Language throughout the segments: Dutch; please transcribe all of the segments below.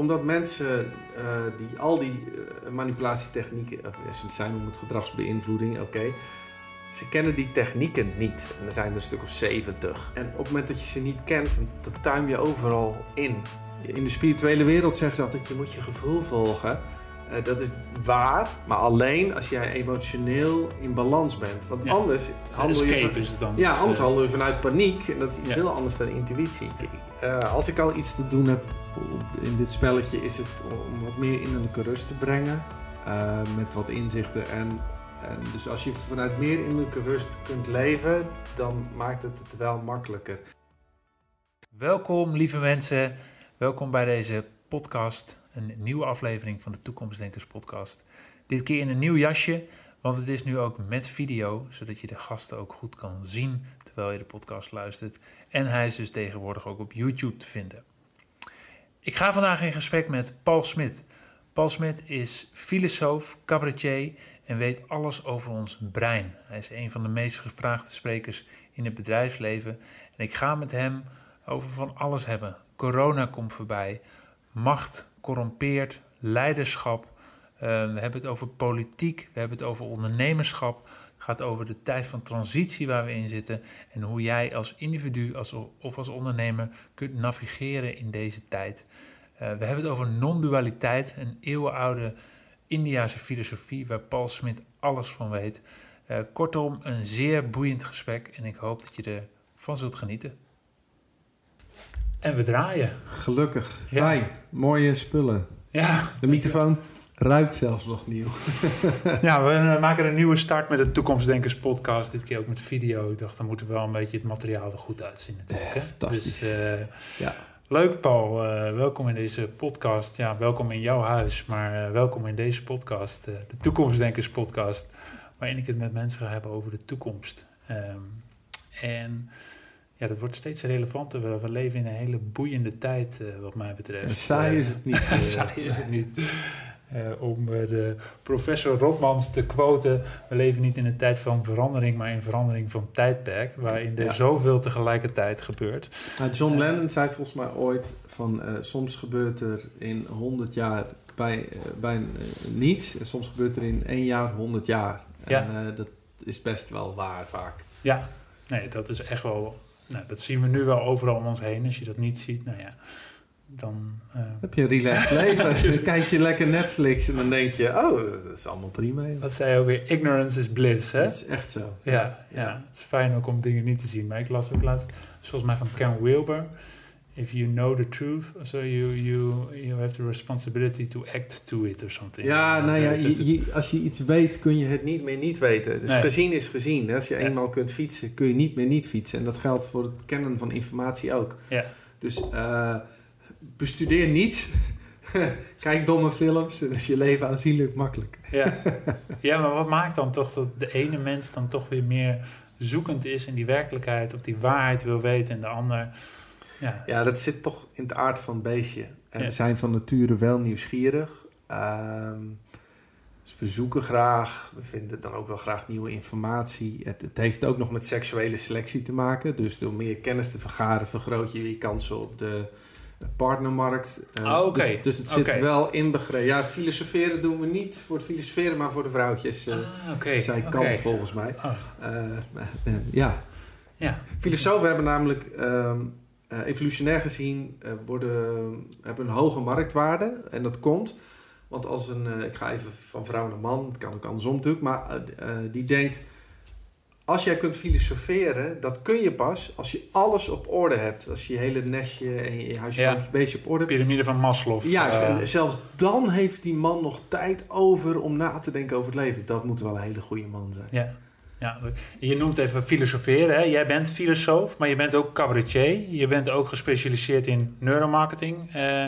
omdat mensen uh, die al die uh, manipulatietechnieken, ze zijn om het gedragsbeïnvloeding, oké. Ze kennen die technieken niet. En er zijn er een stuk of 70. En op het moment dat je ze niet kent, dan tuim je overal in. In de spirituele wereld zeggen ze altijd, je moet je gevoel volgen. Uh, dat is waar, maar alleen als jij emotioneel in balans bent. Want Ja. anders handel je, van- is het dan. ja, anders eh, handel je vanuit paniek. En dat is iets Ja. heel anders dan intuïtie. Eh, als ik al iets te doen heb in dit spelletje, is het om wat meer innerlijke rust te brengen. eh, met wat inzichten. En, en dus als je vanuit meer innerlijke rust kunt leven, dan maakt het het wel makkelijker. Welkom, lieve mensen. Welkom bij deze podcast. Een nieuwe aflevering van de Toekomstdenkers podcast. Dit keer in een nieuw jasje, want het is nu ook met video, zodat je de gasten ook goed kan zien terwijl je de podcast luistert. En hij is dus tegenwoordig ook op YouTube te vinden. Ik ga vandaag in gesprek met Paul Smit. Paul Smit is filosoof, cabaretier en weet alles over ons brein. Hij is een van de meest gevraagde sprekers in het bedrijfsleven. En ik ga met hem over van alles hebben. Corona komt voorbij, macht corrompeert, leiderschap. Eh, we hebben het over politiek, we hebben het over ondernemerschap. Het gaat over de tijd van transitie waar we in zitten en hoe jij als individu als, of als ondernemer kunt navigeren in deze tijd. Eh, we hebben het over non-dualiteit, een eeuwenoude Indiase filosofie waar Paul Smit alles van weet. Eh, kortom, een zeer boeiend gesprek en ik hoop dat je ervan zult genieten. En we draaien. Gelukkig, Ja. fijn, mooie spullen. Ja, De microfoon ruikt zelfs nog nieuw. ja we eh, maken een nieuwe start met de Toekomstdenkers podcast. Dit keer ook met video. Ik dacht, dan moeten we wel een beetje het materiaal er goed uitzien natuurlijk. Hè? fantastisch. Dus, eh, Ja. Leuk Paul, Eh, welkom in deze podcast. Ja, welkom in jouw huis, maar welkom in deze podcast. de Toekomstdenkers podcast. Waarin ik het met mensen ga hebben over de toekomst. Ehm, en ja, dat wordt steeds relevanter. We, we leven in een hele boeiende tijd eh, wat mij betreft. En saai is het niet. eh. Saai is het niet. Eh, om de professor Rotmans te quoten. We leven niet in een tijd van verandering, maar in verandering van tijdperk. Waarin er Ja. zoveel tegelijkertijd gebeurt. Nou, John Lennon zei volgens mij ooit van soms gebeurt er in 100 jaar bij, bij niets en soms gebeurt er in één jaar 100 jaar. Ja. En dat is best wel waar vaak. Ja, nee, dat is echt wel. Nou, dat zien we nu wel overal om ons heen. Als je dat niet ziet, nou ja, dan. eh, Heb je een relaxed leven? dan kijk je lekker Netflix en dan denk je, oh, dat is allemaal prima. joh. wat zei je ook weer? Ignorance is bliss, hè? Dat is echt zo. Ja, ja, het is fijn ook om dingen niet te zien. Maar ik las ook laatst, volgens mij van Ken Wilber. If you know the truth, so you, you, you have the responsibility to act to it or something. Ja, nou ja, je, je- als je iets weet, kun je het niet meer niet weten. Dus Nee. gezien is gezien. Als je Ja. eenmaal kunt fietsen, kun je niet meer niet fietsen. En dat geldt voor het kennen van informatie ook. Ja. Dus eh, bestudeer niets. Kijk domme films. En is je leven aanzienlijk makkelijk. Ja. ja, maar wat maakt dan toch dat de ene mens dan toch weer meer zoekend is in die werkelijkheid of die waarheid wil weten en de ander. Ja, Ja, dat zit toch in het aard van het beestje. En Ja. we zijn van nature wel nieuwsgierig. Ehm, dus we zoeken graag. We vinden dan ook wel graag nieuwe informatie. Het, het heeft ook nog met seksuele selectie te maken. Dus door meer kennis te vergaren vergroot je je kansen op de partnermarkt. Eh, Ah. Dus, dus het zit wel inbegrepen. Ja, filosoferen doen we niet voor het filosoferen, maar voor de vrouwtjes. eh ah, zij kant volgens mij. Oh, Eh, eh, ja, ja. Filosofen hebben namelijk ehm, eh, evolutionair gezien eh, worden, hebben een hoge marktwaarde. En dat komt, want als een, eh, ik ga even van vrouw naar man, het kan ook andersom natuurlijk, maar die denkt, als jij kunt filosoferen, dat kun je pas als je alles op orde hebt. Als je je hele nestje en je huisje, Ja. beestje op orde hebt. Pyramide van Maslow. Juist, en zelfs dan heeft die man nog tijd over om na te denken over het leven. Dat moet wel een hele goede man zijn. ja. Ja, je noemt even filosoferen. Hè? Jij bent filosoof, maar je bent ook cabaretier. Je bent ook gespecialiseerd in neuromarketing. Eh,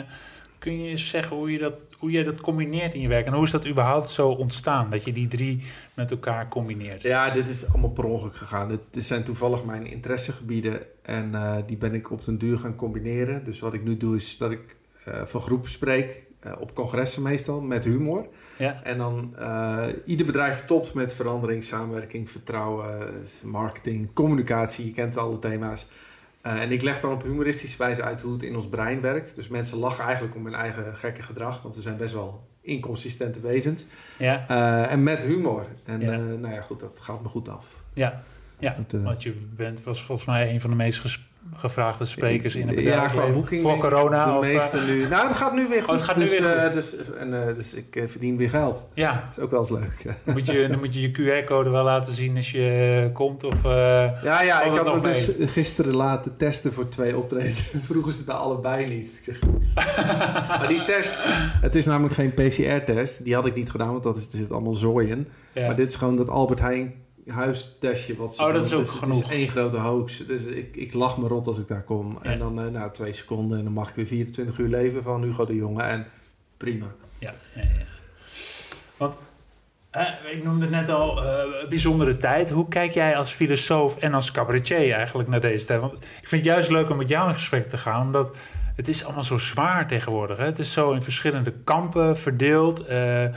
kun je eens zeggen hoe je, dat, hoe je dat combineert in je werk? En hoe is dat überhaupt zo ontstaan? Dat je die drie met elkaar combineert? Ja, dit is allemaal per ongeluk gegaan. Dit, zijn toevallig mijn interessegebieden en eh, die ben ik op den duur gaan combineren. Dus wat ik nu doe is dat ik eh, voor groepen spreek, op congressen meestal, met humor. Ja. En dan eh, ieder bedrijf topt met verandering, samenwerking, vertrouwen, marketing, communicatie. Je kent alle thema's. Eh, en ik leg dan op humoristische wijze uit hoe het in ons brein werkt. Dus mensen lachen eigenlijk om hun eigen gekke gedrag, want we zijn best wel inconsistente wezens. Ja, Eh, en met humor. En Ja. eh, nou ja, goed, dat gaat me goed af. ja, ja. Want, eh, je bent, was volgens mij een van de meest gevraagde sprekers in het Ja, bedrijf. qua boeking. Voor corona. De of, eh, nu. Nou, het gaat nu weer goed. het gaat nu dus, weer goed. eh, dus, en, eh, dus ik eh, verdien weer geld. Ja, Dat is ook wel eens leuk. dan moet je, dan moet je je QR-code wel laten zien als je eh, komt. Of, eh, Ja, ja, ik had me dus gisteren laten testen voor twee optredens. Vroegen ze het bij allebei niet. Ik zeg, maar die test, het is namelijk geen PCR-test. Die had ik niet gedaan, want dat is, er zit allemaal zooi in. ja. Maar dit is gewoon dat Albert Heijn huistestje. Wat ze Oh, dat is ook dus Het genoeg. is één grote hoax. Dus ik, ik lach me rot als ik daar kom. Ja. En dan eh, nou, twee seconden en dan mag ik weer 24 uur leven van Hugo de Jonge. En prima. Ja, ja, ja. Want eh, ik noemde het net al, eh, bijzondere tijd. Hoe kijk jij als filosoof en als cabaretier eigenlijk naar deze tijd? Want ik vind het juist leuk om met jou in gesprek te gaan, omdat het is allemaal zo zwaar tegenwoordig. Hè? Het is zo in verschillende kampen verdeeld. Eh, eh,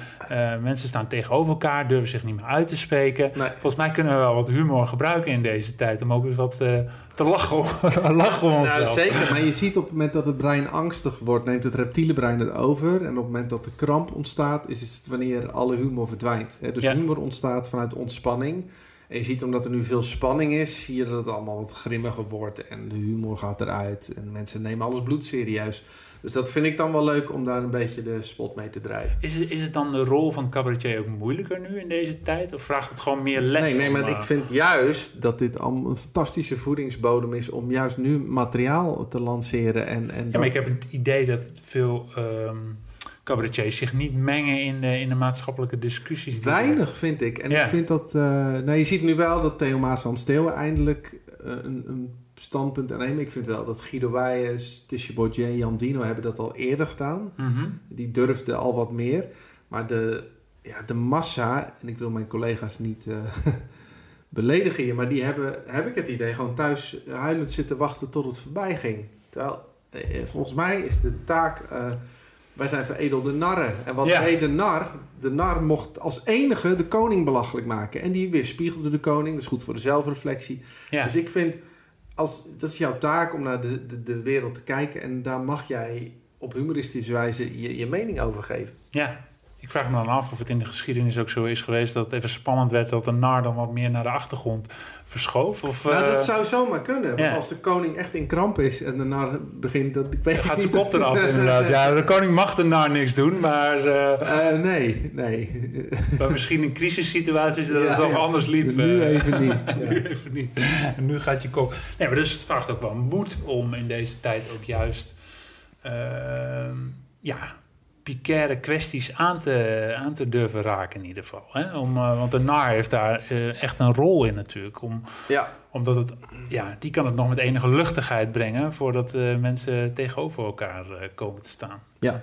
mensen staan tegenover elkaar, durven zich niet meer uit te spreken. Nee. Volgens mij kunnen we wel wat humor gebruiken in deze tijd om ook eens wat eh, te lachen om, lachen om Nou, onszelf. zeker. Maar je ziet op het moment dat het brein angstig wordt, neemt het reptiele brein het over. En op het moment dat de kramp ontstaat, is het wanneer alle humor verdwijnt. Hè, Dus Ja. humor ontstaat vanuit ontspanning. En je ziet omdat er nu veel spanning is, zie je dat het allemaal wat grimmiger wordt. En de humor gaat eruit. En mensen nemen alles bloedserieus. Dus dat vind ik dan wel leuk om daar een beetje de spot mee te drijven. Is het, is het dan de rol van cabaretier ook moeilijker nu in deze tijd? Of vraagt het gewoon meer lef? Nee, nee, om, maar eh, ik vind juist dat dit allemaal een fantastische voedingsbodem is om juist nu materiaal te lanceren. En, en Ja, maar ik heb het idee dat veel ehm cabaretiers zich niet mengen in de, in de maatschappelijke discussies. die Weinig vind ik. En Ja. ik vind dat. eh, nou, je ziet nu wel dat Theo Maas van Steeuwen eindelijk eh, een, een standpunt aanneemt. Ik vind wel dat Guido Wijers, Tisha Baudet en Jan Dino hebben dat al eerder gedaan. Mhm. Die durfden al wat meer. Maar de, ja, de massa, en ik wil mijn collega's niet eh, beledigen hier, maar die hebben, heb ik het idee, gewoon thuis huilend zitten wachten tot het voorbij ging. Terwijl, volgens mij is de taak. Wij zijn veredelde narren. En wat Ja. deed de nar? De nar mocht als enige de koning belachelijk maken. En die weerspiegelde de koning. Dat is goed voor de zelfreflectie. Ja. Dus ik vind, als, dat is jouw taak om naar de, de, de wereld te kijken. En daar mag jij op humoristische wijze je, je mening over geven. ja, ik vraag me dan af of het in de geschiedenis ook zo is geweest dat het even spannend werd dat de nar dan wat meer naar de achtergrond verschoof. Of, nou, eh, dat zou zomaar kunnen. Want ja. als de koning echt in kramp is en de nar begint... Dat, ik weet dan gaat zijn kop eraf inderdaad. Ja, de koning mag de nar niks doen, maar, eh, Eh, nee, nee. maar misschien in crisissituaties dat Ja, het toch anders liep. Nu eh. even niet. Ja. nu even niet. En nu gaat je kop. Nee, maar dus het vraagt ook wel moed om in deze tijd ook juist ehm, ja, picaire kwesties aan te, aan te durven raken in ieder geval. Hè? Om, eh, want de NAR heeft daar eh, echt een rol in natuurlijk. Om, Ja, omdat het, ja, die kan het nog met enige luchtigheid brengen voordat eh, mensen tegenover elkaar eh, komen te staan. Ja.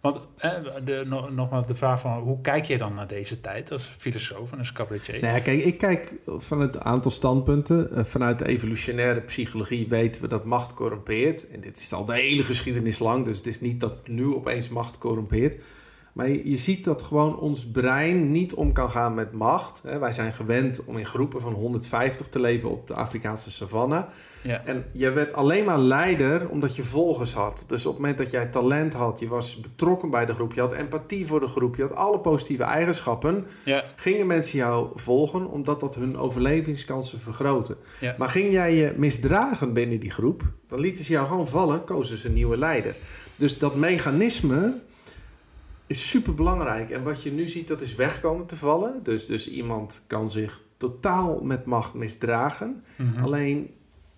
Want eh, de, nog, nogmaals de vraag van hoe kijk je dan naar deze tijd als filosoof en als cabaretier? Nou ja, kijk, ik kijk vanuit een aantal standpunten. Vanuit de evolutionaire psychologie weten we dat macht corrumpeert. En dit is al de hele geschiedenis lang, dus het is niet dat nu opeens macht corrumpeert. Maar je, je ziet dat gewoon ons brein niet om kan gaan met macht. Hè, wij zijn gewend om in groepen van 150 te leven op de Afrikaanse savanne. Ja. En je werd alleen maar leider omdat je volgers had. Dus op het moment dat jij talent had, je was betrokken bij de groep, je had empathie voor de groep, je had alle positieve eigenschappen, Ja, gingen mensen jou volgen omdat dat hun overlevingskansen vergroten. Ja. Maar ging jij je misdragen binnen die groep, dan lieten ze jou gewoon vallen, kozen ze een nieuwe leider. Dus dat mechanisme is super belangrijk. En wat je nu ziet, dat is wegkomen te vallen. Dus, dus iemand kan zich totaal met macht misdragen. Mhm. Alleen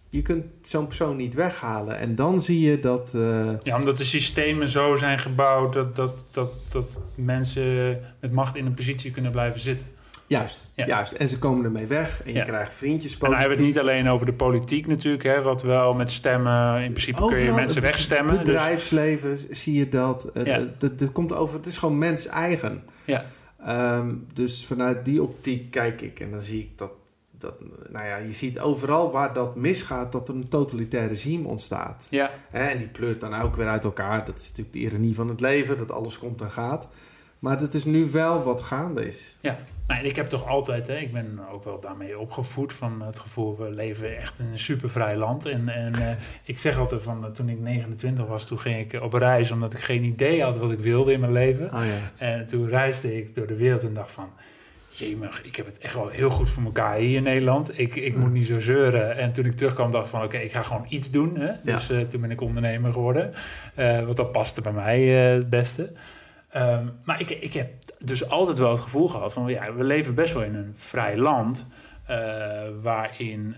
je kunt zo'n persoon niet weghalen. En dan zie je dat. eh, Ja, omdat de systemen zo zijn gebouwd dat, dat, dat, dat mensen met macht in een positie kunnen blijven zitten. Juist, Ja. juist. En ze komen ermee weg. En je Ja. krijgt vriendjes. En dan hebben we het niet alleen over de politiek natuurlijk, hè, wat wel met stemmen, in principe kun je mensen het wegstemmen. Dus, bedrijfsleven zie je dat. Eh, Ja. dat, dat komt over. Het is gewoon mens eigen. ja, Ehm, dus vanuit die optiek kijk ik en dan zie ik dat, dat. Nou ja, je ziet overal waar dat misgaat, dat er een totalitair regime ontstaat. ja, en die pleurt dan ook weer uit elkaar. Dat is natuurlijk de ironie van het leven, dat alles komt en gaat. Maar dat is nu wel wat gaande is. Ja, nou, ik heb toch altijd, hè, ik ben ook wel daarmee opgevoed van het gevoel, we leven echt in een supervrij land. En, en uh, ik zeg altijd van, toen ik 29 was, toen ging ik op reis omdat ik geen idee had wat ik wilde in mijn leven. Oh, ja. En toen reisde ik door de wereld en dacht van, jemig, ik heb het echt wel heel goed voor elkaar hier in Nederland. Ik, ik moet niet zo zeuren. En toen ik terugkwam, dacht van oké, ik ga gewoon iets doen. Hè? Dus uh, toen ben ik ondernemer geworden. Uh, want dat paste bij mij uh, het beste. Um, maar ik, ik heb dus altijd wel het gevoel gehad van ja, we leven best wel in een vrij land. waarin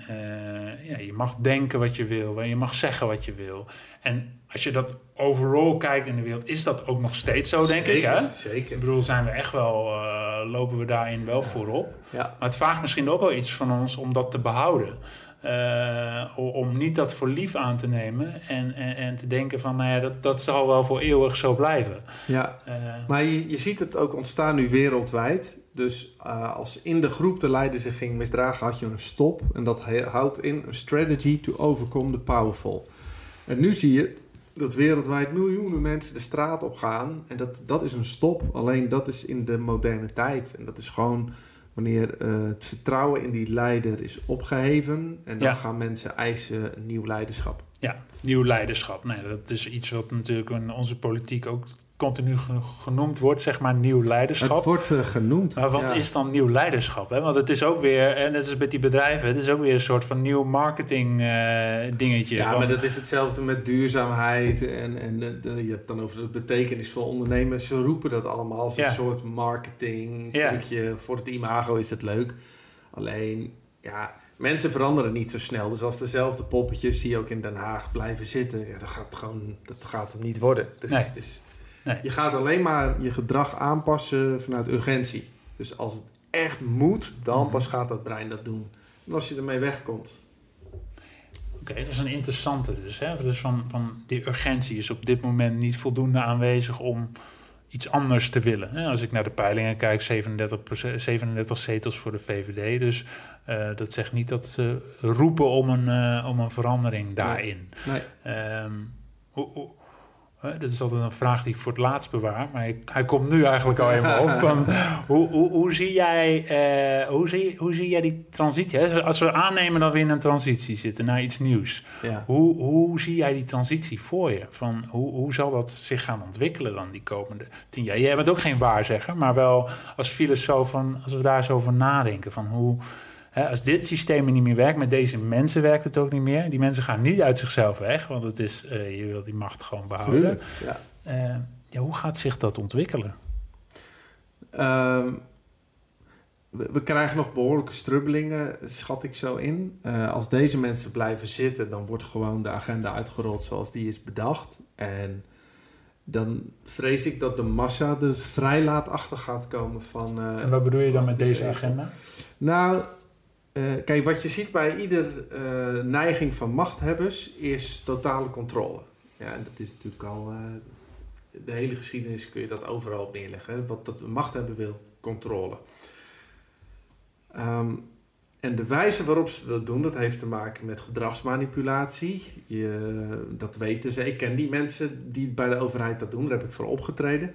ja, je mag denken wat je wil, waar je mag zeggen wat je wil. En als je dat overal kijkt in de wereld, is dat ook nog steeds zo, denk zeker, ik. Hè? Zeker. Ik bedoel, zijn we echt wel, uh, lopen we daarin wel ja. voorop. Ja. Maar het vraagt misschien ook wel iets van ons om dat te behouden. Uh, om niet dat voor lief aan te nemen en, en, en te denken van, nou ja, dat, dat zal wel voor eeuwig zo blijven. Ja, uh, maar je, je ziet het ook ontstaan nu wereldwijd. Dus uh, als in de groep de leider zich ging misdragen, had je een stop. En dat houdt in een strategy to overcome the powerful. En nu zie je dat wereldwijd miljoenen mensen de straat op gaan. En dat, dat is een stop. Alleen dat is in de moderne tijd. En dat is gewoon wanneer uh, het vertrouwen in die leider is opgeheven. En dan Ja. gaan mensen eisen nieuw leiderschap. ja, nieuw leiderschap. Nee, dat is iets wat natuurlijk in onze politiek ook continu ge- genoemd wordt, zeg maar, nieuw leiderschap. Het wordt uh, genoemd. Maar wat ja. is dan nieuw leiderschap? Hè? Want het is ook weer, en net als met die bedrijven, het is ook weer een soort van nieuw marketing eh, dingetje. Ja, van, maar dat is hetzelfde met duurzaamheid. En, en de, de- je hebt dan over de betekenis van ondernemen. Ze roepen dat allemaal als Ja. een soort marketing Ja. trucje. Voor het imago is het leuk. Alleen, ja, mensen veranderen niet zo snel. Dus als dezelfde poppetjes die ook in Den Haag blijven zitten... Ja, dat, gaat gewoon, dat gaat hem niet worden. Dus, Nee. dus Nee. je gaat alleen maar je gedrag aanpassen vanuit urgentie. Dus als het echt moet, dan Mhm. pas gaat dat brein dat doen. En als je ermee wegkomt... Oké, dat is een interessante dus. Hè? Dus van, van die urgentie is op dit moment niet voldoende aanwezig om iets anders te willen. Als ik naar de peilingen kijk, 37, 37 zetels voor de VVD. Dus eh, dat zegt niet dat ze roepen om een, eh, om een verandering daarin. Nee. Ehm, hoe, dat is altijd een vraag die ik voor het laatst bewaar. Maar hij, hij komt nu eigenlijk al even op. Van, hoe, hoe, hoe, zie jij, eh, hoe, zie, hoe zie jij die transitie? Hè? Als we aannemen dat we in een transitie zitten naar iets nieuws. Ja. Hoe, hoe zie jij die transitie voor je? Van hoe, hoe zal dat zich gaan ontwikkelen dan die komende tien jaar? Jij bent ook geen waarzegger, maar wel als filosoof, van, als we daar eens over nadenken. Van hoe, hè, als dit systeem niet meer werkt, met deze mensen werkt het ook niet meer. Die mensen gaan niet uit zichzelf weg, want het is, eh, je wilt die macht gewoon behouden. Tuurlijk. Ja. Eh, ja, hoe gaat zich dat ontwikkelen? Ehm, we, we krijgen nog behoorlijke strubbelingen, schat ik zo in. Eh, als deze mensen blijven zitten, dan wordt gewoon de agenda uitgerold zoals die is bedacht. En dan vrees ik dat de massa er vrij laat achter gaat komen van... En wat bedoel je dan met deze agenda? Nou, eh, kijk, wat je ziet bij ieder eh, neiging van machthebbers is totale controle. Ja, en dat is natuurlijk al... eh, de hele geschiedenis kun je dat overal op neerleggen. Wat dat machthebber wil, controle. Ehm, en de wijze waarop ze dat doen, dat heeft te maken met gedragsmanipulatie. Je, dat weten ze. Ik ken die mensen die bij de overheid dat doen. Daar heb ik voor opgetreden.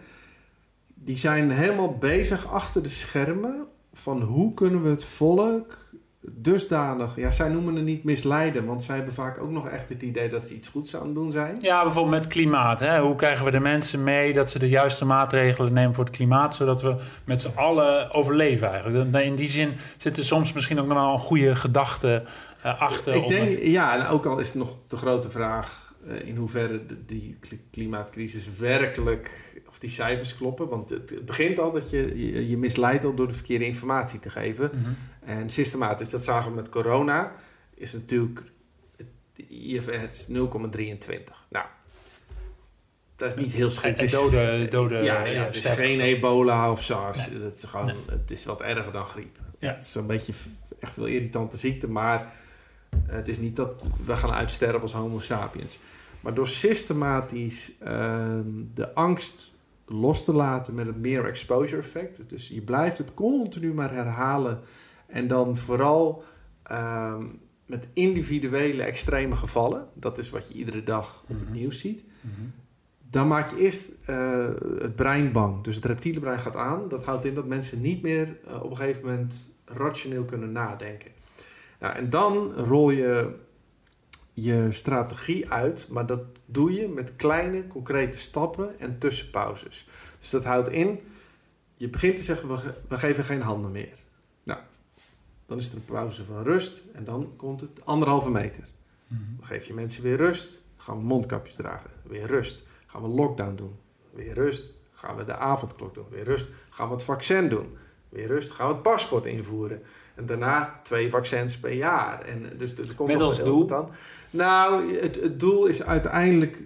Die zijn helemaal bezig achter de schermen van hoe kunnen we het volk dusdanig... Ja, zij noemen het niet misleiden, want zij hebben vaak ook nog echt het idee dat ze iets goeds aan het doen zijn. Ja, bijvoorbeeld met klimaat. Hè? Hoe krijgen we de mensen mee dat ze de juiste maatregelen nemen voor het klimaat, zodat we met z'n allen overleven eigenlijk? In die zin zit er soms misschien ook nog wel een goede gedachte eh, achter. Ik denk, het- ja, en ook al is het nog de grote vraag eh, in hoeverre de, die kli- klimaatcrisis werkelijk, of die cijfers kloppen. Want het, het begint al dat je, je, je misleidt al door de verkeerde informatie te geven. Mhm. En systematisch, dat zagen we met corona, is natuurlijk, het IFR is 0,23. Nou, dat is niet heel schrik. en dode, dode ja, ja, het is geen ebola of SARS. Nee. Het, is gewoon, Nee. het is wat erger dan griep. Ja. Het is een beetje echt wel irritante ziekte, maar het is niet dat we gaan uitsterven als homo sapiens. Maar door systematisch ehm, de angst los te laten met het meer exposure effect. Dus je blijft het continu maar herhalen. En dan vooral ehm, met individuele extreme gevallen. Dat is wat je iedere dag op het Mhm. nieuws ziet Mhm. dan maak je eerst eh, het brein bang. Dus het reptiele brein gaat aan. Dat houdt in dat mensen niet meer eh, op een gegeven moment rationeel kunnen nadenken. Nou, en dan rol je je strategie uit, maar dat doe je met kleine, concrete stappen en tussenpauzes. Dus dat houdt in, je begint te zeggen, we, we geven geen handen meer. Nou, dan is er een pauze van rust en dan komt het anderhalve meter. Mhm. Dan geef je mensen weer rust, gaan we mondkapjes dragen, weer rust. Gaan we lockdown doen, weer rust. Gaan we de avondklok doen, weer rust. Gaan we het vaccin doen, weer rust. Gaan we het paspoort invoeren. En daarna twee vaccins per jaar. En dus er komt Met als doel? Dan. Nou, het, het doel is uiteindelijk,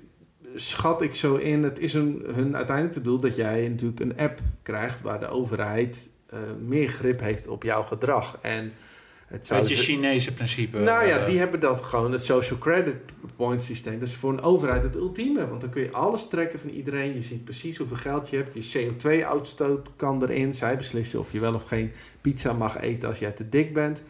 schat ik zo in, het is een, hun uiteindelijke doel dat jij natuurlijk een app krijgt waar de overheid eh, meer grip heeft op jouw gedrag. En het dus- Chinese principe. nou ja, eh, die hebben dat gewoon, het social credit point systeem. Dat is voor een overheid het ultieme. Want dan kun je alles trekken van iedereen. Je ziet precies hoeveel geld je hebt. Je CO2-uitstoot kan erin. Zij beslissen of je wel of geen pizza mag eten als jij te dik bent.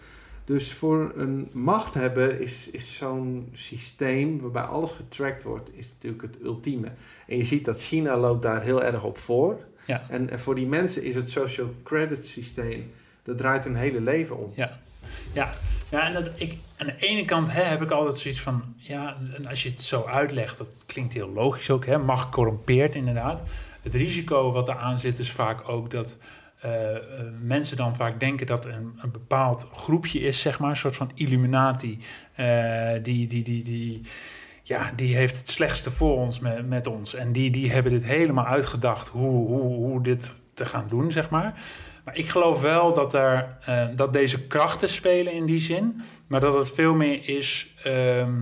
Dus voor een machthebber is, is zo'n systeem waarbij alles getracked wordt, is natuurlijk het ultieme. En je ziet dat China loopt daar heel erg op voor. Ja. En, en voor die mensen is het social credit systeem, dat draait hun hele leven om. Ja, ja. ja en dat, ik, aan de ene kant hè, heb ik altijd zoiets van... Ja, en als je het zo uitlegt, dat klinkt heel logisch ook. Hè, macht corrompeert inderdaad. Het risico wat eraan zit is vaak ook dat... eh, eh, mensen dan vaak denken dat een, een bepaald groepje is, zeg maar, een soort van Illuminati, eh, die, die, die, die, ja, die heeft het slechtste voor ons met, met ons. En die, die hebben dit helemaal uitgedacht hoe, hoe, hoe dit te gaan doen, zeg maar. Maar ik geloof wel dat, er, eh, dat deze krachten spelen in die zin. Maar dat het veel meer is, ehm,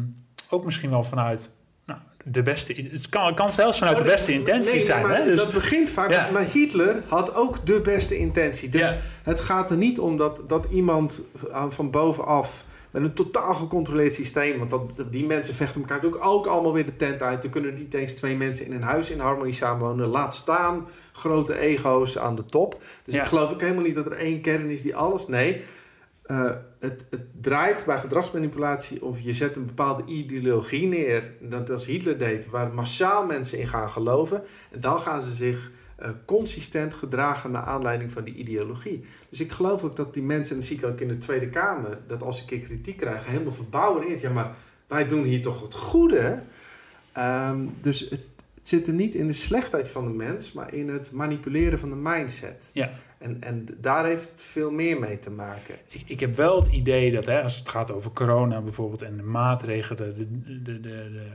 ook misschien wel vanuit nou, de beste... Het kan, het kan zelfs vanuit de beste intenties Oh, Nee, zijn. maar hè? Dus, Dat begint vaak, Ja. maar Hitler had ook de beste intentie. Dus Ja. het gaat er niet om dat, dat iemand van bovenaf met een totaal gecontroleerd systeem, want dat, die mensen vechten elkaar natuurlijk ook allemaal weer de tent uit. Er kunnen niet eens twee mensen in een huis in harmonie samenwonen. Laat staan grote ego's aan de top. Dus Ja. ik geloof ook helemaal niet dat er één kern is die alles. Nee, eh, het, het draait bij gedragsmanipulatie of je zet een bepaalde ideologie neer, dat als Hitler deed, waar massaal mensen in gaan geloven. En dan gaan ze zich eh, consistent gedragen naar aanleiding van die ideologie. Dus ik geloof ook dat die mensen, en dat zie ik ook in de Tweede Kamer, dat als ik een keer kritiek krijg, helemaal verbouwereerd. Ja, maar wij doen hier toch het goede. Ehm, dus het, het zit er niet in de slechtheid van de mens, maar in het manipuleren van de mindset. ja. En, en daar heeft het veel meer mee te maken. ik, ik heb wel het idee dat hè, als het gaat over corona bijvoorbeeld... en de maatregelen, de, de, de, de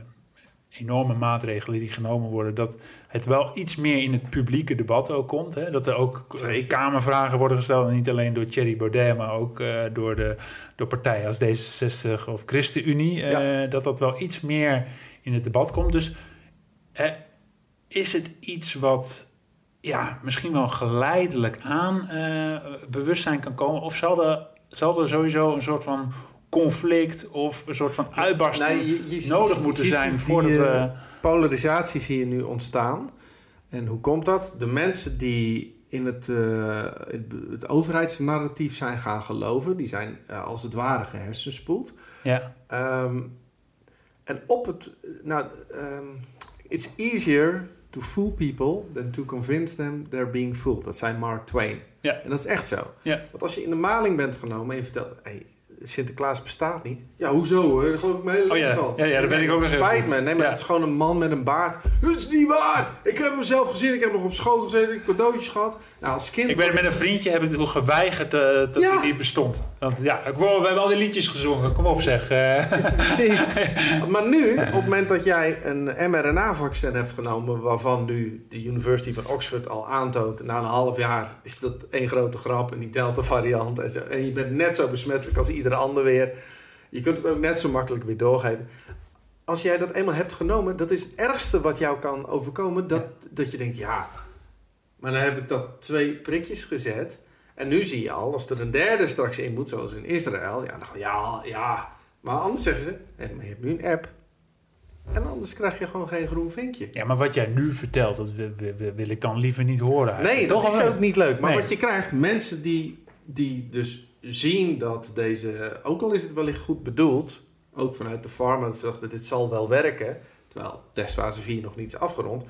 enorme maatregelen die genomen worden... dat het wel iets meer in het publieke debat ook komt. Hè? Dat er ook eh, Zeker. kamervragen worden gesteld... en niet alleen door Thierry Baudet... maar ook eh, door, de, door partijen als D66 of ChristenUnie... eh, Ja. dat dat wel iets meer in het debat komt. Dus is het iets wat ja, misschien wel geleidelijk aan bewustzijn kan komen? Of zal er, zal er sowieso een soort van conflict of een soort van uitbarsting Nou, je- je- nodig je moeten zijn die, voordat eh, we... polarisatie zie je nu ontstaan. En hoe komt dat? De mensen die in het, eh, het, het overheidsnarratief zijn gaan geloven, die zijn eh, als het ware gehersenspoeld. Ja, Ehm, en op het. Nou, ehm, it's easier to fool people than to convince them they're being fooled. Dat zei Mark Twain. Ja. En dat is echt zo. Ja. Want als je in de maling bent genomen en je vertelt. Hey, Sinterklaas bestaat niet. Ja, hoezo hoor? Daar geloof ik mijn hele Oh ja. van. Ja, ja, daar ben ik ook Het nog Spijt me. Nee, maar Ja. het is gewoon een man met een baard. Dat is niet waar! Ik heb hem zelf gezien. Ik heb nog op schoot gezeten. Ik heb cadeautjes gehad. Nou, als kind... ik ben met een vriendje heb ik toen geweigerd eh, dat Ja. hij niet bestond. Want ja, we hebben al die liedjes gezongen. Kom op zeg. eh. Precies. maar nu, op het moment dat jij een mRNA-vaccin hebt genomen, waarvan nu de University van Oxford al aantoont, na een half jaar is dat één grote grap en die Delta-variant en zo. En je bent net zo besmettelijk als iedere ander weer. Je kunt het ook net zo makkelijk weer doorgeven. Als jij dat eenmaal hebt genomen, dat is het ergste wat jou kan overkomen. Dat, dat je denkt, ja, maar dan heb ik dat twee prikjes gezet. En nu zie je al, als er een derde straks in moet, zoals in Israël. Ja, dan, ja, ja. Maar anders zeggen ze, maar je hebt nu een app. En anders krijg je gewoon geen groen vinkje. Ja, maar wat jij nu vertelt, dat wil, ik dan liever niet horen. Nee, dat Toch is ook niet leuk. Maar Nee. wat je krijgt, mensen die, die dus zien dat deze... Ook al is het wellicht goed bedoeld, ook vanuit de dat zegt dat dit zal wel werken. Terwijl testfase 4 nog niet is afgerond.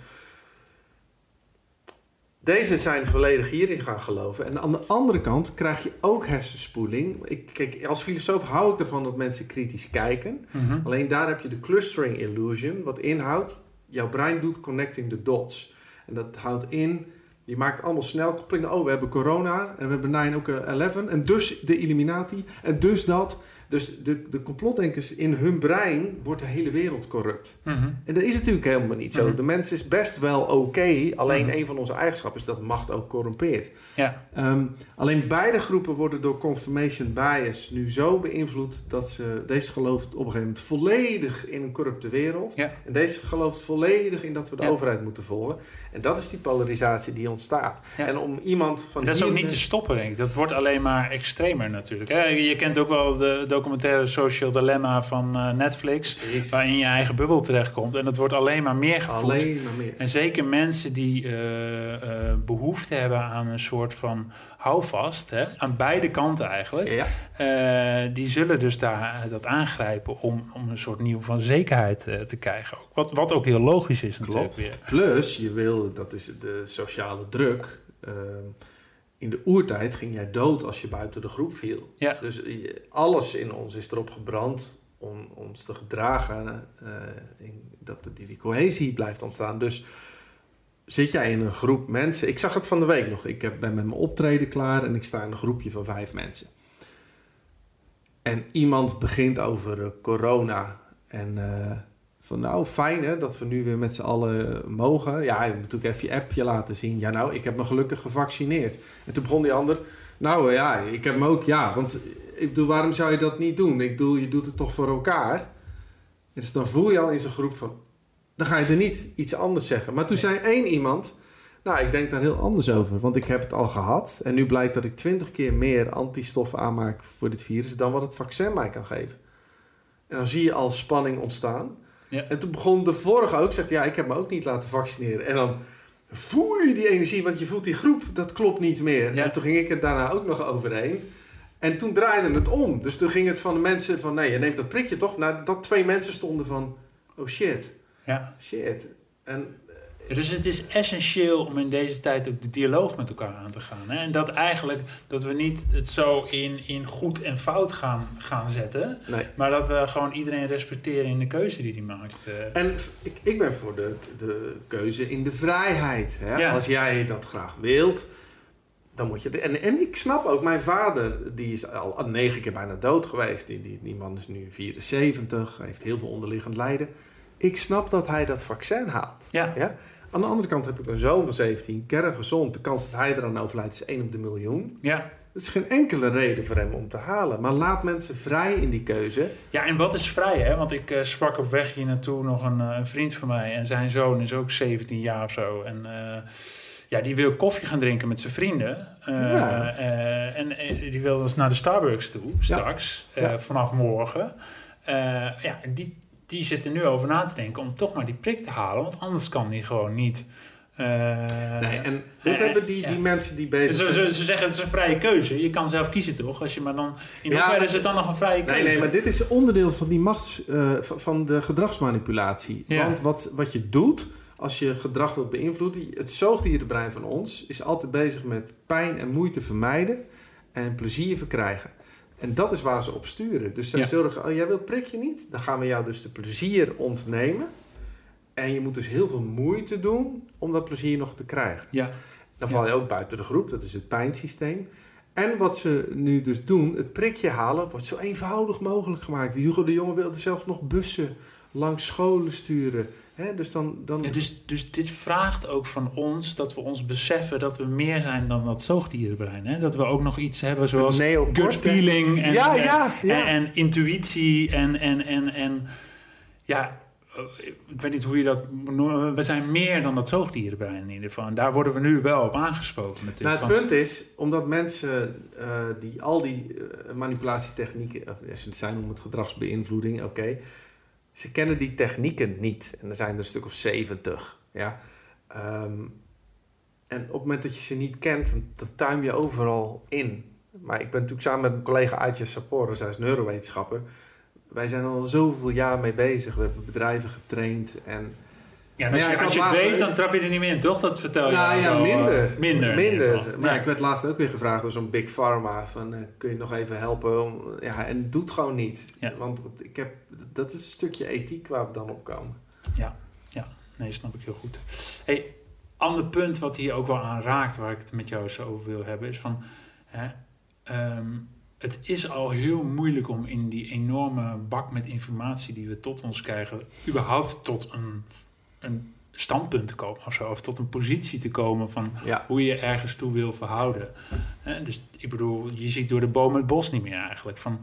Deze zijn volledig hierin gaan geloven. En aan de andere kant krijg je ook hersenspoeling. Ik, kijk, als filosoof hou ik ervan dat mensen kritisch kijken. Mhm. Alleen daar heb je de clustering illusion, wat inhoudt, jouw brein doet connecting the dots. En dat houdt in, je maakt allemaal snelkoppelingen. Oh, we hebben corona en we hebben 9 ook 11 en dus de Illuminati en dus dat. Dus de, de complotdenkers in hun brein wordt de hele wereld corrupt. Mhm. En dat is natuurlijk helemaal niet zo. Mhm. De mens is best wel oké, alleen Mhm. een van onze eigenschappen is dat macht ook corrumpeert. Ja, Ehm, alleen beide groepen worden door confirmation bias nu zo beïnvloed dat ze deze gelooft op een gegeven moment volledig in een corrupte wereld. Ja. En deze gelooft volledig in dat we de Ja. overheid moeten volgen. En dat is die polarisatie die ontstaat. Ja. En om iemand van En dat is ook niet te stoppen, denk ik. Dat wordt alleen maar extremer natuurlijk. hè. Je kent ook wel de documentaire Social Dilemma van eh, Netflix... Precies. waarin je eigen bubbel terechtkomt. En dat wordt alleen maar meer gevoed. Alleen maar meer. En zeker mensen die eh, eh, behoefte hebben aan een soort van houvast... Hè, aan beide kanten eigenlijk... Ja. die zullen dus daar dat aangrijpen om, om een soort nieuw van zekerheid te krijgen. Ook. Wat, wat ook heel logisch is natuurlijk Klopt. weer. Plus, je wil, dat is de sociale druk. In de oertijd ging jij dood als je buiten de groep viel. Ja. Dus je- alles in ons is erop gebrand om ons te gedragen. eh, in, dat die, die cohesie blijft ontstaan. Dus zit jij in een groep mensen. Ik zag het van de week nog. Ik ben met mijn optreden klaar en ik sta in een groepje van vijf mensen. En iemand begint over eh, corona. En eh, van nou, fijn hè, dat we nu weer met z'n allen mogen. Ja, je moet natuurlijk even je appje laten zien. Ja, nou, ik heb me gelukkig gevaccineerd. En toen begon die ander. Nou ja, ik heb me ook, ja, want ik bedoel, waarom zou je dat niet doen? Ik bedoel, je doet het toch voor elkaar? Dus dan voel je al in zo'n groep van, dan ga je er niet iets anders zeggen. Maar toen zei één iemand, nou, ik denk daar heel anders over. Want ik heb het al gehad. En nu blijkt dat ik twintig keer meer antistoffen aanmaak voor dit virus dan wat het vaccin mij kan geven. En dan zie je al spanning ontstaan. Ja. En toen begon de vorige ook, zegt ja, ik heb me ook niet laten vaccineren. En dan voel je die energie, want je voelt die groep, dat klopt niet meer. Ja. En toen ging ik het daarna ook nog overheen. En toen draaide het om. Dus toen ging het van de mensen van, nee, je neemt dat prikje toch? Naar dat twee mensen stonden van, oh shit, Ja. shit. En Dus het is essentieel om in deze tijd ook de dialoog met elkaar aan te gaan. Hè? En dat eigenlijk dat we niet het zo in, in goed en fout gaan, gaan zetten. nee. Maar dat we gewoon iedereen respecteren in de keuze die hij maakt. eh. En ik, ik ben voor de, de keuze in de vrijheid. Hè? Ja. Als jij dat graag wilt, dan moet je... de- En, en ik snap ook, mijn vader, die is al negen keer bijna dood geweest. Die, die, die man is nu 74, heeft heel veel onderliggend lijden. Ik snap dat hij dat vaccin haalt. Ja. Ja? Aan de andere kant heb ik een zoon van 17, kerngezond. De kans dat hij eraan overlijdt is 1 op de miljoen. ja. Er is geen enkele reden voor hem om te halen. Maar laat mensen vrij in die keuze. ja, en wat is vrij, hè? Want ik eh, sprak op weg hier naartoe nog een, eh, een vriend van mij. En zijn zoon is ook 17 jaar of zo. En eh, ja, die wil koffie gaan drinken met zijn vrienden. Ja. en die wil dus naar de Starbucks toe, straks. Ja. vanaf morgen. Ja, die, die zitten nu over na te denken om toch maar die prik te halen. Want anders kan die gewoon niet... eh, nee, en dit eh, hebben die, ja. die mensen die bezig ze, zijn... ze, ze zeggen het is een vrije keuze. Je kan zelf kiezen toch? Als je maar dan, in Ja, hoeverre maar- is het dan nog een vrije keuze? Nee, nee, maar dit is onderdeel van die machts, eh, van- van de gedragsmanipulatie. Ja. Want wat, wat je doet als je gedrag wilt beïnvloeden, het zoogdierenbrein van ons is altijd bezig met pijn en moeite vermijden en plezier verkrijgen. En dat is waar ze op sturen. Dus Ja. zorgen, oh jij wilt prikje niet? Dan gaan we jou dus de plezier ontnemen. En je moet dus heel veel moeite doen om dat plezier nog te krijgen. Ja, Dan val je ook buiten de groep, dat is het pijnsysteem. En wat ze nu dus doen, het prikje halen, wordt zo eenvoudig mogelijk gemaakt. Hugo de Jonge wilde zelfs nog bussen langs scholen sturen. Hè, dus dan, dan... Ja, dus, dus dit vraagt ook van ons dat we ons beseffen dat we meer zijn dan dat zoogdierenbrein. Hè? Dat we ook nog iets hebben zoals gut feeling en, ja, en, ja, ja. en, en intuïtie en, en, en, en ja, eh, ik weet niet hoe je dat noemen. We zijn meer dan dat zoogdierenbrein in ieder geval. En daar worden we nu wel op aangesproken Nou, natuurlijk. het Van- punt is, omdat mensen eh, die al die eh, manipulatietechnieken, ze zijn om het gedragsbeïnvloeding, oké, ze kennen die technieken niet. En er zijn er een stuk of zeventig. Ja? Ehm, en op het moment dat je ze niet kent, dan, dan tuim je overal in. Maar ik ben natuurlijk samen met mijn collega Aitje Sapore, zij is neurowetenschapper. wij zijn al zoveel jaar mee bezig. We hebben bedrijven getraind en... Ja, als, ja, je, als je het weet, dan trap je er niet meer in, toch? Dat vertel je Nou ja, eh, minder. minder. Minder. Maar ik werd laatst ook weer gevraagd door zo'n Big Pharma. Van, eh, kun je nog even helpen? Om, ja, en het doet gewoon niet. Ja. Want ik heb, dat is een stukje ethiek waar we dan op komen. Ja, ja. Nee, snap ik heel goed. Hey, ander punt wat hier ook wel aan raakt, waar ik het met jou zo over wil hebben, is van... Hè, ehm, het is al heel moeilijk om in die enorme bak met informatie die we tot ons krijgen, überhaupt tot een, een standpunt te komen of zo, of tot een positie te komen van Ja. hoe je ergens toe wil verhouden. Dus ik bedoel, je ziet door de boom het bos niet meer eigenlijk. Van,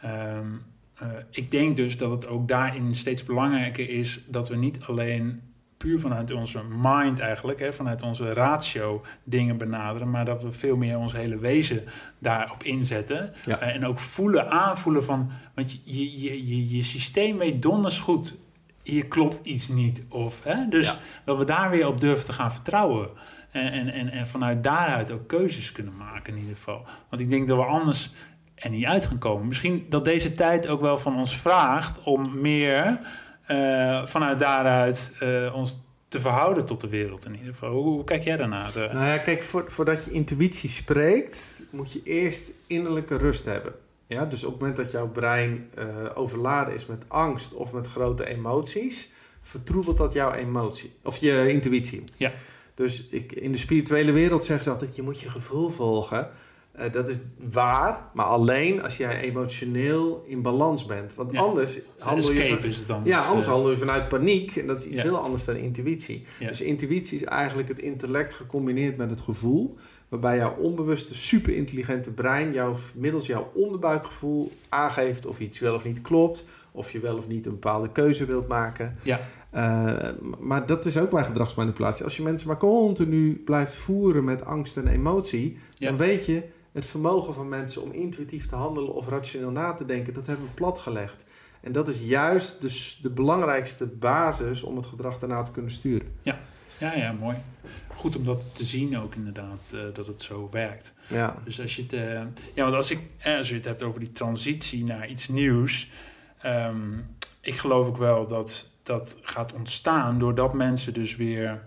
ehm, eh, ik denk dus dat het ook daarin steeds belangrijker is dat we niet alleen puur vanuit onze mind eigenlijk, hè, vanuit onze ratio dingen benaderen, maar dat we veel meer ons hele wezen daarop inzetten. Ja. Eh, en ook voelen, aanvoelen van, want je, je, je, je, je systeem weet donders goed, hier klopt iets niet. Of, hè, dus Ja. dat we daar weer op durven te gaan vertrouwen. En, en, en, en vanuit daaruit ook keuzes kunnen maken in ieder geval. Want ik denk dat we anders er niet uit gaan komen. Misschien dat deze tijd ook wel van ons vraagt om meer eh, vanuit daaruit eh, ons te verhouden tot de wereld in ieder geval. Hoe, hoe kijk jij daarnaar? Nou ja, kijk, voor, voordat je intuïtie spreekt, moet je eerst innerlijke rust hebben. Ja, dus op het moment dat jouw brein eh, overladen is met angst of met grote emoties, vertroebelt dat jouw emotie of je intuïtie. Ja. Dus ik, in de spirituele wereld zeggen ze altijd: je moet je gevoel volgen. Eh, dat is waar, maar alleen als jij emotioneel in balans bent. Want Ja. anders handel je. van- is het dan. ja, anders eh, handel je vanuit paniek. En dat is iets Ja. heel anders dan intuïtie. Ja. Dus intuïtie is eigenlijk het intellect gecombineerd met het gevoel. Waarbij jouw onbewuste, superintelligente brein jou, middels jouw onderbuikgevoel aangeeft of iets wel of niet klopt. Of je wel of niet een bepaalde keuze wilt maken. Ja. Eh, maar dat is ook bij gedragsmanipulatie. Als je mensen maar continu blijft voeren met angst en emotie, Ja. dan weet je het vermogen van mensen om intuïtief te handelen of rationeel na te denken, dat hebben we platgelegd. En dat is juist dus de belangrijkste basis om het gedrag daarna te kunnen sturen. Ja, ja, mooi. Goed om dat te zien ook inderdaad, eh, dat het zo werkt. Ja, Dus als je het, eh, ja, want als, ik, eh, als je het hebt over die transitie naar iets nieuws, ehm, ik geloof ook wel dat dat gaat ontstaan doordat mensen dus weer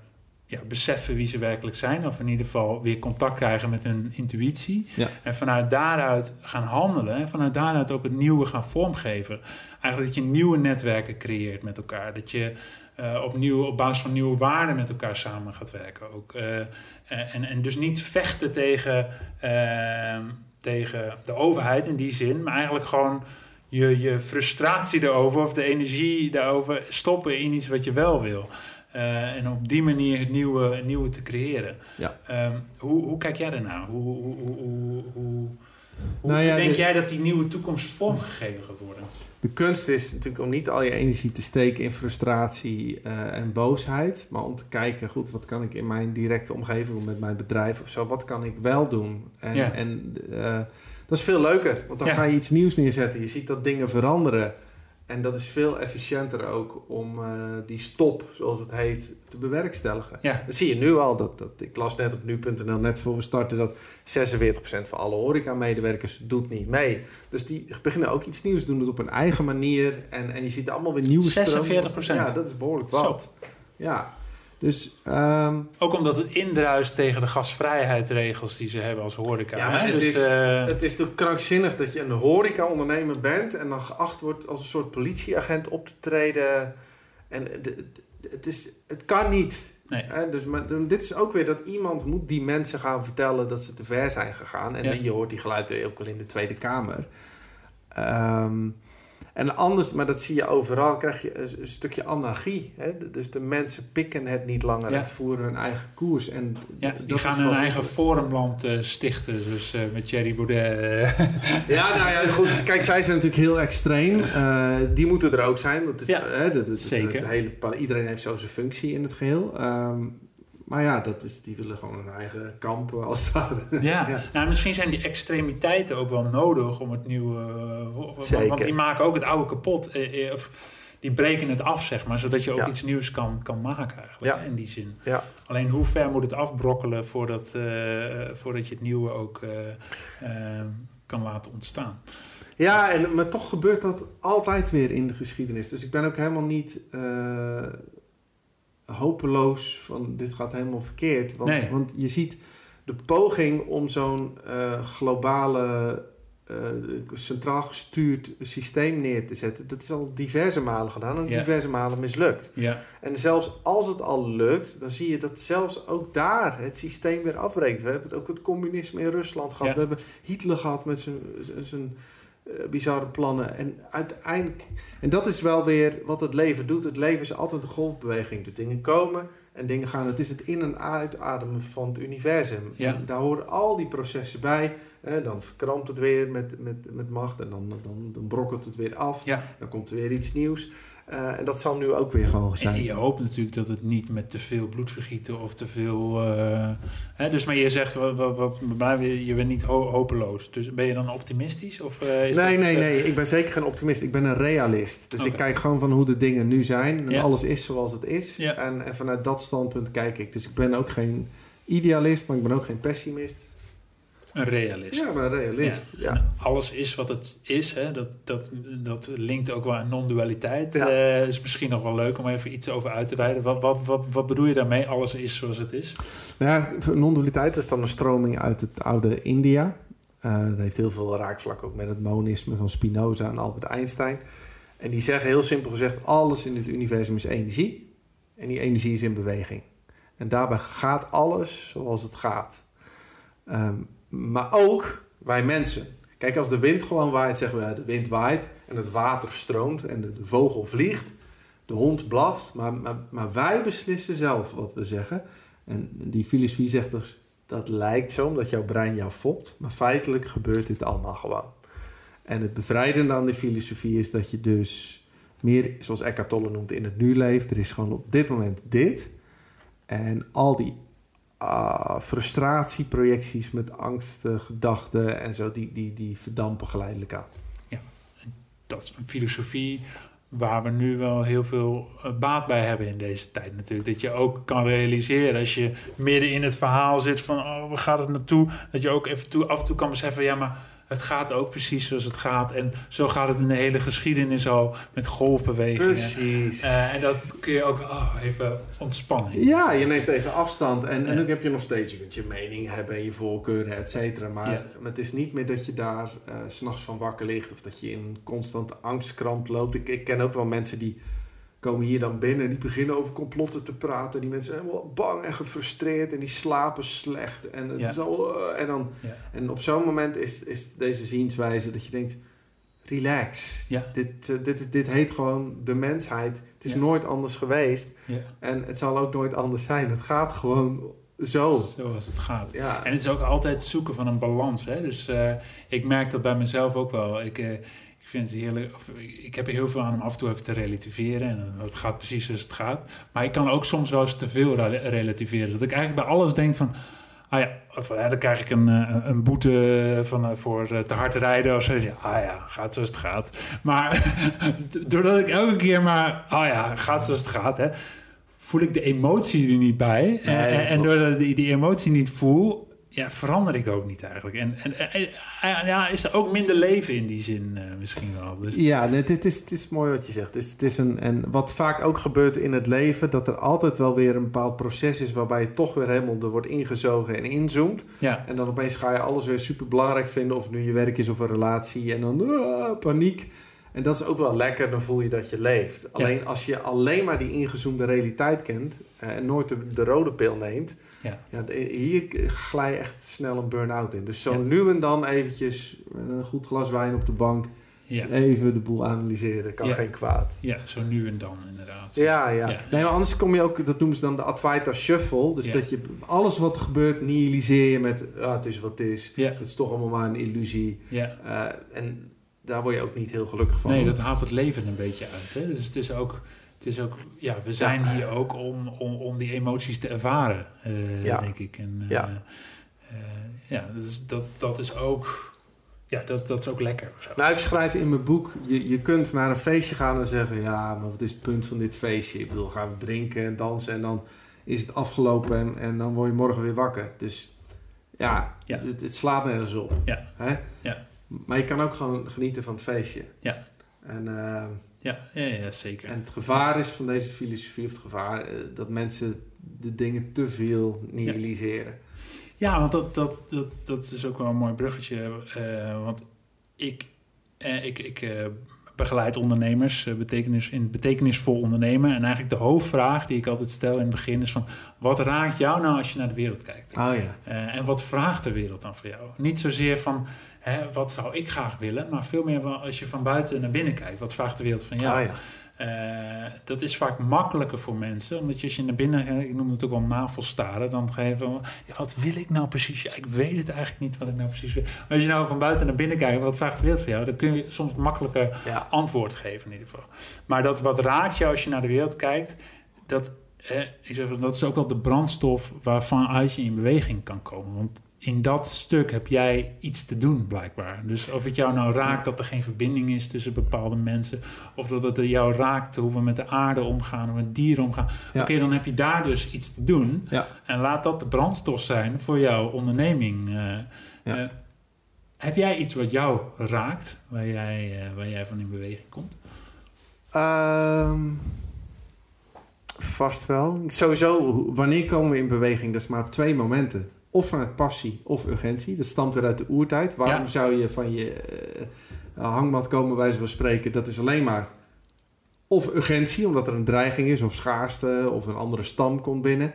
ja, beseffen wie ze werkelijk zijn, of in ieder geval weer contact krijgen met hun intuïtie. Ja. En vanuit daaruit gaan handelen en vanuit daaruit ook het nieuwe gaan vormgeven. Eigenlijk dat je nieuwe netwerken creëert met elkaar. Dat je eh, opnieuw op basis van nieuwe waarden met elkaar samen gaat werken. Ook. Eh, en, en dus niet vechten tegen, ehm, tegen de overheid in die zin, maar eigenlijk gewoon je, je frustratie erover of de energie daarover stoppen in iets wat je wel wil. Eh, en op die manier het nieuwe, het nieuwe te creëren. Ja. Ehm, hoe, hoe kijk jij daarnaar? Hoe, hoe, hoe, hoe, hoe, hoe Nou ja, denk de- jij dat die nieuwe toekomst vormgegeven gaat worden? De kunst is natuurlijk om niet al je energie te steken in frustratie eh, en boosheid, maar om te kijken, goed, wat kan ik in mijn directe omgeving, met mijn bedrijf of zo, wat kan ik wel doen? En, Ja. en eh, dat is veel leuker, want dan Ja. ga je iets nieuws neerzetten. Je ziet dat dingen veranderen. En dat is veel efficiënter ook om eh, die stop, zoals het heet, te bewerkstelligen. Ja, Dat zie je nu al. Dat, dat, ik las net op nu.nl, net voor we starten, dat 46% van alle horeca-medewerkers doet niet mee. Dus die beginnen ook iets nieuws, doen het op een eigen manier. En, en je ziet allemaal weer nieuwe 46%? Ja, dat is behoorlijk Zo. wat. Ja, dus... ehm, ook omdat het indruist tegen de gastvrijheidsregels die ze hebben als horeca. ja, hè? het, dus, is, eh, het is toch krankzinnig dat je een horeca-ondernemer bent... en dan geacht wordt als een soort politieagent op te treden. En de- de- het, is, het kan niet. nee. Hè, dus maar, dit is ook weer dat iemand moet die mensen gaan vertellen dat ze te ver zijn gegaan. En Ja. je hoort die geluiden ook wel in de Tweede Kamer. Ehm, en anders, maar dat zie je overal, krijg je een, een stukje anarchie. Hè? Dus de mensen pikken het niet langer Ja. en voeren hun eigen koers. En Ja, die gaan hun eigen forumland eh, stichten. Dus met Thierry Baudet. eh. Ja, nou ja, goed. Kijk, zij zijn natuurlijk heel extreem. Die moeten er ook zijn. Want het is, Ja, hè, de, de- de- zeker. hele, iedereen heeft zo zijn functie in het geheel. Ehm, maar ja, dat is, die willen gewoon hun eigen kamp, als het ware. ja. Ja. Nou, misschien zijn die extremiteiten ook wel nodig om het nieuwe... eh, want- Want Zeker. die maken ook het oude kapot. eh, eh, of die breken het af, zeg maar. Zodat je ook Ja. iets nieuws kan, kan maken eigenlijk. Ja. in die zin. Ja. Alleen hoe ver moet het afbrokkelen voordat, voordat je het nieuwe ook kan laten ontstaan? Ja, en, maar toch gebeurt dat altijd weer in de geschiedenis. Dus ik ben ook helemaal niet hopeloos van dit gaat helemaal verkeerd. Want, Nee. want je ziet de poging om zo'n eh, globale, eh, centraal gestuurd systeem neer te zetten. Dat is al diverse malen gedaan en Ja. diverse malen mislukt. Ja, En zelfs als het al lukt, dan zie je dat zelfs ook daar het systeem weer afbreekt. We hebben het ook het communisme in Rusland gehad. Ja. We hebben Hitler gehad met zijn, bizarre plannen. En uiteindelijk, en dat is wel weer wat het leven doet. Het leven is altijd een golfbeweging. Dus dingen komen en dingen gaan. Het is het in- en uitademen van het universum. Ja. En daar horen al die processen bij. Eh, dan verkrampt het weer met, met, met macht en dan, dan, dan brokkelt het weer af. ja. Dan komt er weer iets nieuws. Eh, en dat zal nu ook weer gewoon zijn. En je hoopt natuurlijk dat het niet met te veel bloedvergieten of te veel. eh, hè, dus maar je zegt wat, wat, wat bij mij, je bent niet ho- hopeloos. Dus ben je dan optimistisch? Of, eh, is nee, dat, nee, nee. Ik ben zeker geen optimist. Ik ben een realist. Dus ik kijk gewoon van hoe de dingen nu zijn. En Ja. alles is zoals het is. Ja. En, en vanuit dat standpunt kijk ik. Dus ik ben ook geen idealist, maar ik ben ook geen pessimist. Een realist. Ja, maar een realist. Ja. Alles is wat het is. Hè? Dat, dat, dat linkt ook wel aan non-dualiteit. Ja. Eh, is misschien nog wel leuk om even iets over uit te wijden. Wat, wat, wat, wat bedoel je daarmee? Alles is zoals het is. Nou ja, non-dualiteit is dan een stroming uit het oude India. Eh, dat heeft heel veel raakvlak ook met het monisme van Spinoza en Albert Einstein. En die zeggen heel simpel gezegd: alles in dit universum is energie. En die energie is in beweging. En daarbij gaat alles zoals het gaat. Ehm, maar ook wij mensen. Kijk, als de wind gewoon waait, zeggen we de wind waait en het water stroomt en de, de vogel vliegt, de hond blaft. Maar, maar, maar wij beslissen zelf wat we zeggen. En die filosofie zegt dus, dat lijkt zo omdat jouw brein jou fopt, maar feitelijk gebeurt dit allemaal gewoon. En het bevrijdende aan die filosofie is dat je dus meer, zoals Eckhart Tolle noemt, in het nu leeft. Er is gewoon op dit moment dit. En al die ah, frustratieprojecties met angsten, gedachten en zo, die, die, die verdampen geleidelijk aan. Dat is een filosofie waar we nu wel heel veel eh, baat bij hebben in deze tijd natuurlijk. Dat je ook kan realiseren als je midden in het verhaal zit van oh, waar gaat het naartoe? Dat je ook even toe, af en toe kan beseffen, ja maar het gaat ook precies zoals het gaat. En zo gaat het in de hele geschiedenis al met golfbewegingen. Precies. Eh, en dat kun je ook oh, even ontspannen. Ja, je neemt even afstand en, en Ja. dan heb je nog steeds, je kunt je mening hebben en je voorkeuren, et cetera. Maar, Ja. maar het is niet meer dat je daar s s'nachts van wakker ligt of dat je in een constante angstkramp loopt. Ik, ik ken ook wel mensen die komen hier dan binnen en die beginnen over complotten te praten. Die mensen zijn helemaal bang en gefrustreerd en die slapen slecht. En, het Ja. is al, eh, en, dan, Ja. en op zo'n moment is, is deze zienswijze dat je denkt, relax. Ja. Dit, eh, dit, is, dit heet gewoon de mensheid. Het is nooit anders geweest. En het zal ook nooit anders zijn. Het gaat gewoon zo. Zoals het gaat. Ja, En het is ook altijd zoeken van een balans. Hè? Dus eh, ik merk dat bij mezelf ook wel. Ik, ik vind het heerlijk. Of, ik heb er heel veel aan om af en toe even te relativeren. En het gaat precies zoals het gaat. Maar ik kan ook soms wel eens te veel rela- relativeren. Dat ik eigenlijk bij alles denk van. Ah ja, of, eh, dan krijg ik een, eh, een boete van, eh, voor te hard rijden of zo. Ja, ah ja, gaat zoals het gaat. Maar doordat ik elke keer maar, ah ja, gaat zoals het gaat, hè, voel ik de emotie er niet bij. En- Nee, en, doordat ik die, die emotie niet voel, ja, verander ik ook niet eigenlijk. En, en, ja, is er ook minder leven in die zin eh, misschien wel. Dus, ja nee, het, is, het is mooi wat je zegt. Het is, het is een, en wat vaak ook gebeurt in het leven, dat er altijd wel weer een bepaald proces is waarbij je toch weer helemaal er wordt ingezogen en inzoomt. ja, En dan opeens ga je alles weer super belangrijk vinden, of nu je werk is of een relatie. En dan ah, paniek. En dat is ook wel lekker, dan voel je dat je leeft. Alleen als je alleen maar die ingezoomde realiteit kent eh, en nooit de, de rode pil neemt, ja, ja, hier glij je echt snel een burn-out in. Dus zo Ja. nu en dan eventjes een goed glas wijn op de bank, ja, even de boel analyseren, kan Ja. geen kwaad. ja, zo nu en dan inderdaad. Ja, ja, Ja. Nee, maar anders kom je ook, dat noemen ze dan de Advaita Shuffle. Dus dat je alles wat er gebeurt nihiliseer je met, ah, het is wat het is. Het is toch allemaal maar een illusie. ja. Eh, en daar word je ook niet heel gelukkig van. Nee, dat haalt het leven een beetje uit. Hè? Dus het is ook, het is ook ja, we zijn hier ook om, om, om die emoties te ervaren, eh, Ja. denk ik. En, eh, Ja. eh, ja, dus dat, dat is ook, ja, dat, dat is ook lekker. zo. Nou, ik schrijf in mijn boek, je, je kunt naar een feestje gaan en zeggen... ja, maar wat is het punt van dit feestje? Ik bedoel, gaan we drinken en dansen en dan is het afgelopen... en, en dan word je morgen weer wakker. Dus ja, Ja. Het, het slaat nergens op. Ja. Hè? Ja. Maar je kan ook gewoon genieten van het feestje. Ja. En, uh, ja, ja, ja, zeker. En het gevaar is van deze filosofie, of het gevaar, uh, dat mensen de dingen te veel nihiliseren. Ja, ja want dat, dat, dat, dat is ook wel een mooi bruggetje. Uh, want ik, ik, ik begeleid ondernemers, eh, betekenis, in betekenisvol ondernemen. En eigenlijk de hoofdvraag die ik altijd stel in het begin is van... wat raakt jou nou als je naar de wereld kijkt? Oh, ja. En wat vraagt de wereld dan voor jou? Niet zozeer van hè, wat zou ik graag willen... maar veel meer als je van buiten naar binnen kijkt. Wat vraagt de wereld van jou? Oh, ja. Uh, dat is vaak makkelijker voor mensen, omdat je als je naar binnen, ik noem het ook wel navelstaren, dan ga je van, ja, wat wil ik nou precies? Ja, ik weet het eigenlijk niet wat ik nou precies wil. Maar als je nou van buiten naar binnen kijkt, wat vraagt de wereld van jou? Dan kun je soms makkelijker ja. antwoord geven in ieder geval. Maar dat wat raakt jou als je naar de wereld kijkt, dat, eh, ik zeg, dat is ook wel de brandstof waarvan uit je in beweging kan komen. Want in dat stuk heb jij iets te doen, blijkbaar. Dus of het jou nou raakt dat er geen verbinding is tussen bepaalde mensen, of dat het jou raakt hoe we met de aarde omgaan, hoe we met dieren omgaan. Oké, dan heb je daar dus iets te doen. Ja. En laat dat de brandstof zijn voor jouw onderneming. Uh, uh, heb jij iets wat jou raakt, waar jij, uh, waar jij van in beweging komt? Um, vast wel. Sowieso, wanneer komen we in beweging? Dat is maar op twee momenten of vanuit passie of urgentie. Dat stamt weer uit de oertijd. Waarom Ja. zou je van je eh, hangmat komen, bij van spreken? Dat is alleen maar of urgentie, omdat er een dreiging is, of schaarste, of een andere stam komt binnen.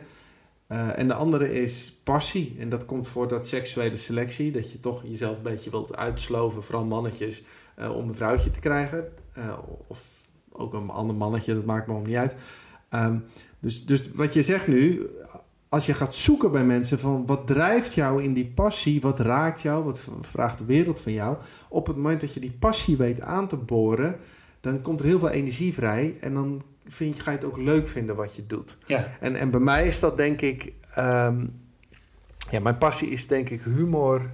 Eh, en de andere is passie. En dat komt voort uit seksuele selectie. Dat je toch jezelf een beetje wilt uitsloven, vooral mannetjes, eh, om een vrouwtje te krijgen. Eh, of ook een ander mannetje, dat maakt me om niet uit. Ehm, dus, dus wat je zegt nu, als je gaat zoeken bij mensen van wat drijft jou in die passie, wat raakt jou, wat vraagt de wereld van jou. Op het moment dat je die passie weet aan te boren, dan komt er heel veel energie vrij en dan vind je, ga je het ook leuk vinden wat je doet. Ja, En, en bij mij is dat denk ik, ehm, ja, mijn passie is denk ik humor.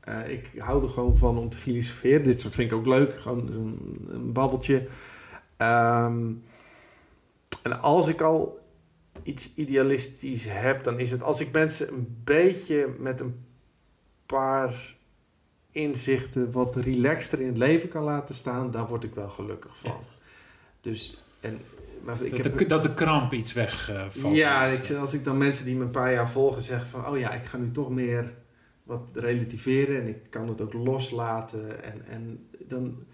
Eh, ik hou er gewoon van om te filosoferen. Dit vind ik ook leuk, gewoon een, een babbeltje. Ehm, en als ik al iets idealistisch heb, dan is het als ik mensen een beetje met een paar inzichten wat relaxter in het leven kan laten staan, daar word ik wel gelukkig van. Ja. Dus, en, maar ik dat, heb, de, dat de kramp iets wegvalt. ja, ik, als ik dan mensen die me een paar jaar volgen zeggen van... oh ja, ik ga nu toch meer wat relativeren en ik kan het ook loslaten. En, en dan,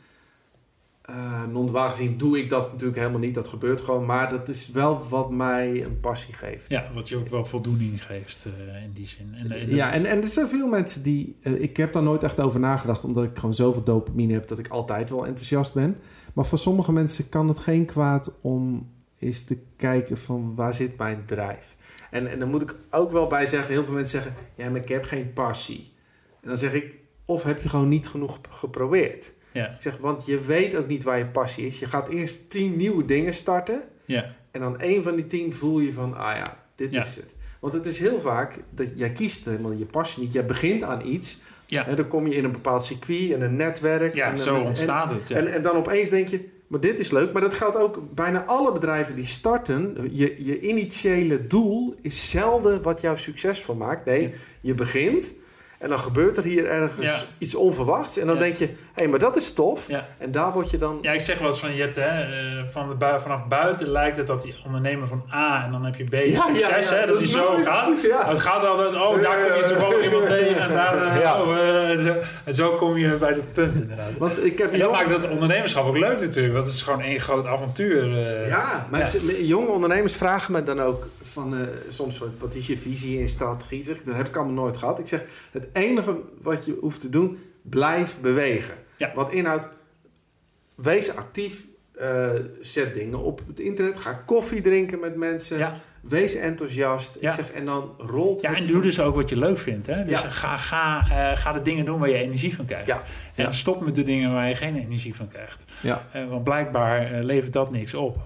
uh, gezien, doe ik dat natuurlijk helemaal niet. Dat gebeurt gewoon. Maar dat is wel wat mij een passie geeft. Ja, wat je ook wel voldoening geeft uh, in die zin. En, en, ja, en, en er zijn veel mensen die... Uh, ik heb daar nooit echt over nagedacht... omdat ik gewoon zoveel dopamine heb... dat ik altijd wel enthousiast ben. Maar voor sommige mensen kan het geen kwaad om eens te kijken van waar zit mijn drijf. En, en dan moet ik ook wel bij zeggen... heel veel mensen zeggen... ja, maar ik heb geen passie. En dan zeg ik... of heb je gewoon niet genoeg geprobeerd... Ja. Ik zeg, want je weet ook niet waar je passie is. Je gaat eerst tien nieuwe dingen starten. Ja. En dan één van die tien voel je van, ah ja, dit Ja. is het. Want het is heel vaak dat jij kiest helemaal je passie niet. Jij begint aan iets. Ja. Hè, dan kom je in een bepaald circuit en een netwerk. Ja, en, zo en- ontstaat het. Ja. En, en dan opeens denk je, maar dit is leuk. Maar dat geldt ook bijna alle bedrijven die starten. Je, je initiële doel is zelden wat jou succesvol maakt. Nee, Ja. je begint en dan gebeurt er hier ergens Ja. iets onverwachts. En dan Ja. denk je, hé, hey, maar dat is tof. Ja. En daar word je dan... Ja, ik zeg wel eens van Jet, hè, eh, van de bui- vanaf buiten lijkt het dat die ondernemer van A en dan heb je B Ja, succes, ja, ja, hè, dat dat is zo mooi. gaat. Ja. Maar Het gaat altijd, oh, daar kom je toevallig iemand tegen en daar, eh, Ja. oh, eh, en, zo, en zo kom je bij het punt inderdaad. Want ik heb En dat jong- maakt het ondernemerschap ook leuk natuurlijk, want het is gewoon één groot avontuur. Ja, mensen, jonge ondernemers vragen me dan ook van eh, soms wat, wat is je visie en strategie? Zeg, dat heb ik allemaal nooit gehad. Ik zeg, het enige wat je hoeft te doen, blijf bewegen. Ja. Wat inhoudt, wees actief, eh, zet dingen op het internet, ga koffie drinken met mensen, Ja. wees enthousiast. Ja. Ik zeg, en dan rolt Ja, het en doe dus ook wat je leuk vindt. Hè? Dus Ja. ga, ga, eh, ga de dingen doen waar je energie van krijgt. Ja, En stop met de dingen waar je geen energie van krijgt. Ja. Eh, want blijkbaar levert dat niks op.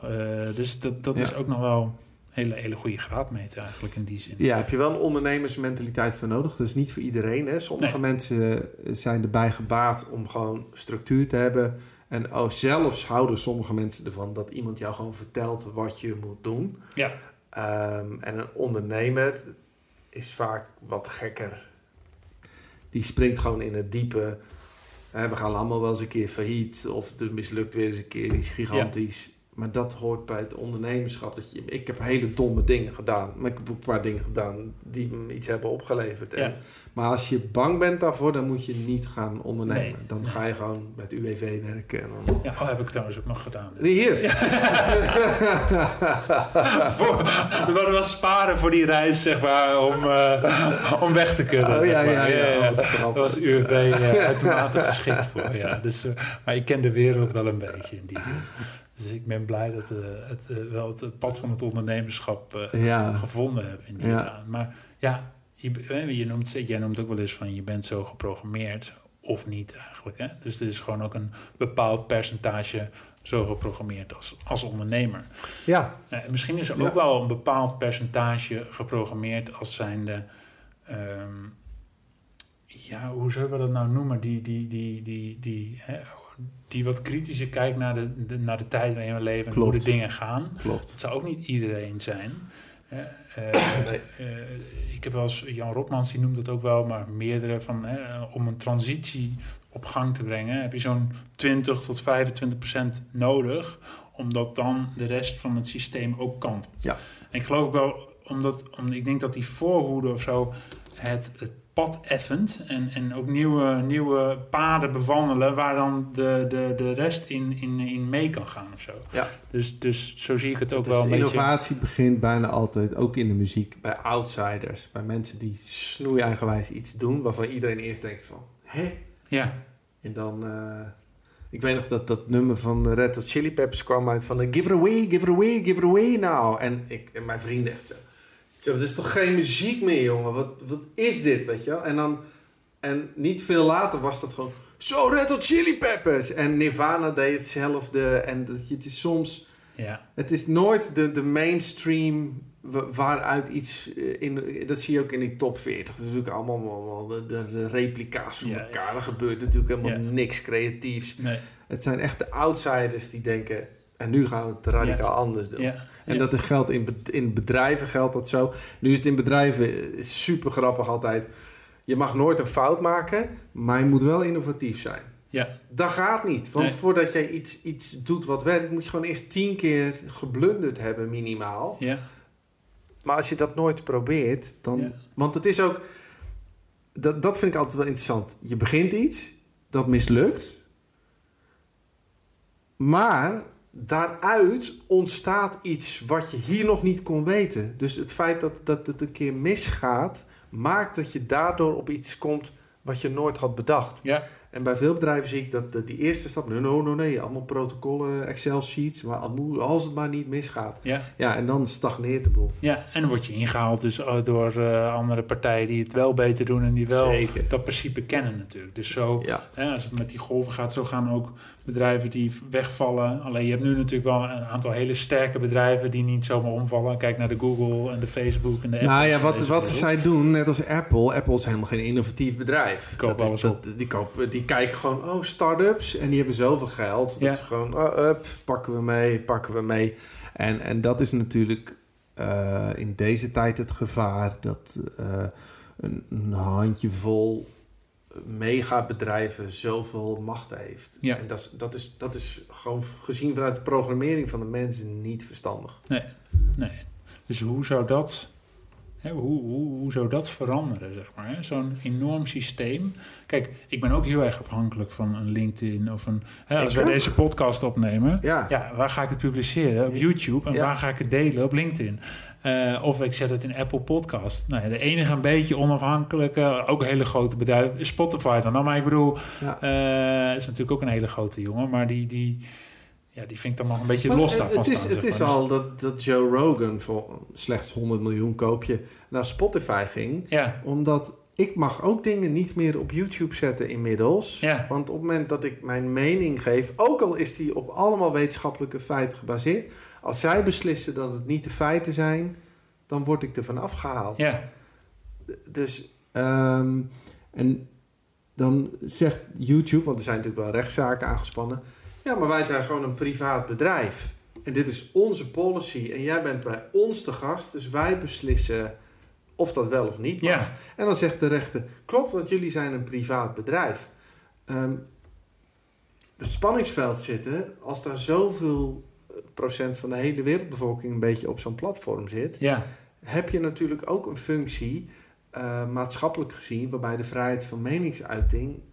Dus dat, dat is ook nog wel hele, hele goede graadmeter eigenlijk in die zin. Ja, heb je wel een ondernemersmentaliteit voor nodig. Dat is niet voor iedereen. Hè? Sommige Nee. mensen eh, zijn erbij gebaat om gewoon structuur te hebben. En oh, zelfs houden sommige mensen ervan dat iemand jou gewoon vertelt wat je moet doen. Ja. Ehm, en een ondernemer is vaak wat gekker. Die springt gewoon in het diepe. Hè, we gaan allemaal wel eens een keer failliet of er mislukt weer eens een keer iets gigantisch. Maar dat hoort bij het ondernemerschap. Dat je, ik heb hele domme dingen gedaan. Maar ik heb ook een paar dingen gedaan die me iets hebben opgeleverd. En, Ja. Maar als je bang bent daarvoor, dan moet je niet gaan ondernemen. Nee, dan nee. ga je gewoon met UWV werken. En dan... Ja, oh, heb ik trouwens ook nog gedaan. Hier. voor, we wilden wel sparen voor die reis, zeg maar, om, eh, om weg te kunnen. Oh, ja, maar. ja, ja. Oh, Daar was UWV eh, uitermate geschikt voor, ja. Dus, eh, maar ik ken de wereld wel een beetje in die zin. Dus ik ben blij dat eh, het, eh, wel het pad van het ondernemerschap eh, Ja. gevonden heb in die Ja. baan. Maar ja, je, je noemt, jij noemt ook wel eens van je bent zo geprogrammeerd of niet eigenlijk. Hè? Dus er is gewoon ook een bepaald percentage zo geprogrammeerd als, als ondernemer. ja. Misschien is er Ja. ook wel een bepaald percentage geprogrammeerd als zijnde... ehm ja, hoe zullen we dat nou noemen? Die, die, die, die, die, hè, die wat kritischer kijkt naar de, de, naar de tijd waarin we leven en hoe de dingen gaan. Klopt. Dat zou ook niet iedereen zijn. Eh, Nee. eh, ik heb wel eens, Jan Rotmans die noemt dat ook wel, maar meerdere van om een transitie op gang te brengen, heb je zo'n 20 tot 25 procent nodig, omdat dan de rest van het systeem ook kan. Ja. En ik geloof ook wel, omdat, omdat ik denk dat die voorhoede of zo het, het pad effent en, en ook nieuwe, nieuwe paden bewandelen waar dan de, de, de rest in, in, in mee kan gaan of zo. Ja. Dus, dus zo zie ik het ook Dus wel een beetje. innovatie begint bijna altijd, ook in de muziek, bij outsiders. Bij mensen die snoei-eigenwijs iets doen waarvan iedereen eerst denkt van... Hè? Ja, En dan... eh, ik weet nog dat dat nummer van de Red Hot Chili Peppers kwam uit van... eh, give it away, give it away, give it away now. En, ik, en mijn vrienden echt zo... Dit is toch geen muziek meer, jongen? Wat, wat is dit, weet je wel? En dan... En niet veel later was dat gewoon... Zo, Red Hot Chili Peppers! En Nirvana deed hetzelfde. En dat, je- het is soms... ja, Het is nooit de, de mainstream wa- waaruit iets eh, in dat zie je ook in die top 40. Dat is natuurlijk allemaal, allemaal de, de, replica's van Ja, elkaar. Er gebeurt natuurlijk helemaal niks creatiefs. nee, Het zijn echt de outsiders die denken en nu gaan we het radicaal anders doen. ja. En ja. dat is geldt in, in bedrijven geldt dat zo. Nu is het in bedrijven eh, super grappig altijd. Je mag nooit een fout maken, maar je moet wel innovatief zijn. Ja, Dat gaat niet. Want Nee. voordat jij iets, iets doet wat werkt, moet je gewoon eerst tien keer geblunderd hebben, minimaal. ja, Maar als je dat nooit probeert, dan. Want het is ook. Dat, dat vind ik altijd wel interessant. Je begint iets, dat mislukt. Maar daaruit ontstaat iets wat je hier nog niet kon weten. Dus het feit dat, dat het een keer misgaat, maakt dat je daardoor op iets komt wat je nooit had bedacht. ja, En bij veel bedrijven zie ik dat de, die eerste stap, nee, no, no, nee, allemaal protocollen, Excel-sheets, maar al- als het maar niet misgaat. ja, Ja, en dan stagneert de boel. ja. En dan word je ingehaald dus eh, door eh, andere partijen die het wel beter doen en die wel Zeker. dat principe kennen natuurlijk. Dus zo, Ja, hè, als het met die golven gaat, zo gaan ook bedrijven die wegvallen. Alleen je hebt nu natuurlijk wel een aantal hele sterke bedrijven die niet zomaar omvallen. Kijk naar de Google en de Facebook en de nou Apples ja, van wat, wat zij doen, net als Apple. Apple is helemaal geen innovatief bedrijf. kopen Dat is- dat- die, kopen, die kijken gewoon, oh, start-ups. En die hebben zoveel geld. Dat Ja. is gewoon, oh, up, pakken we mee, pakken we mee. En, en dat is natuurlijk eh, in deze tijd het gevaar dat eh, een, een handjevol megabedrijven zoveel macht heeft. Ja. En dat is, dat, is, dat is gewoon gezien vanuit de programmering van de mensen niet verstandig. Nee. Dus hoe zou dat, hè, hoe, hoe, hoe zou dat veranderen, zeg maar? Zo'n enorm systeem. Kijk, ik ben ook heel erg afhankelijk van een LinkedIn of een... Hè, als ook. deze podcast opnemen, Ja, ja, waar ga ik het publiceren? Op YouTube. En Ja. waar ga ik het delen? Op LinkedIn. Eh, of ik zet het in Apple Podcast. Nou, de enige een beetje onafhankelijke, ook een hele grote bedrijf, Spotify dan. Nou, maar ik bedoel, Ja. eh, is natuurlijk ook een hele grote jongen, maar die, die, ja, die vind ik dan nog een beetje Maar los daarvan Het is, staan, het is maar. Al dat, dat Joe Rogan voor slechts 100 miljoen koopje naar Spotify ging. ja, Omdat ik mag ook dingen niet meer op YouTube zetten inmiddels. Ja. Want op het moment dat ik mijn mening geef, ook al is die op allemaal wetenschappelijke feiten gebaseerd. Als zij beslissen dat het niet de feiten zijn, dan word ik ervan afgehaald. ja, Dus, ehm, en dan zegt YouTube, want er zijn natuurlijk wel rechtszaken aangespannen. Ja, maar wij zijn gewoon een privaat bedrijf. En dit is onze policy. En jij bent bij ons te gast, dus wij beslissen of dat wel of niet mag. ja, En dan zegt de rechter, klopt, want jullie zijn een privaat bedrijf. Ehm, de spanningsveld zitten, als daar zoveel procent van de hele wereldbevolking een beetje op zo'n platform zit, Ja, heb je natuurlijk ook een functie, eh, maatschappelijk gezien, waarbij de vrijheid van meningsuiting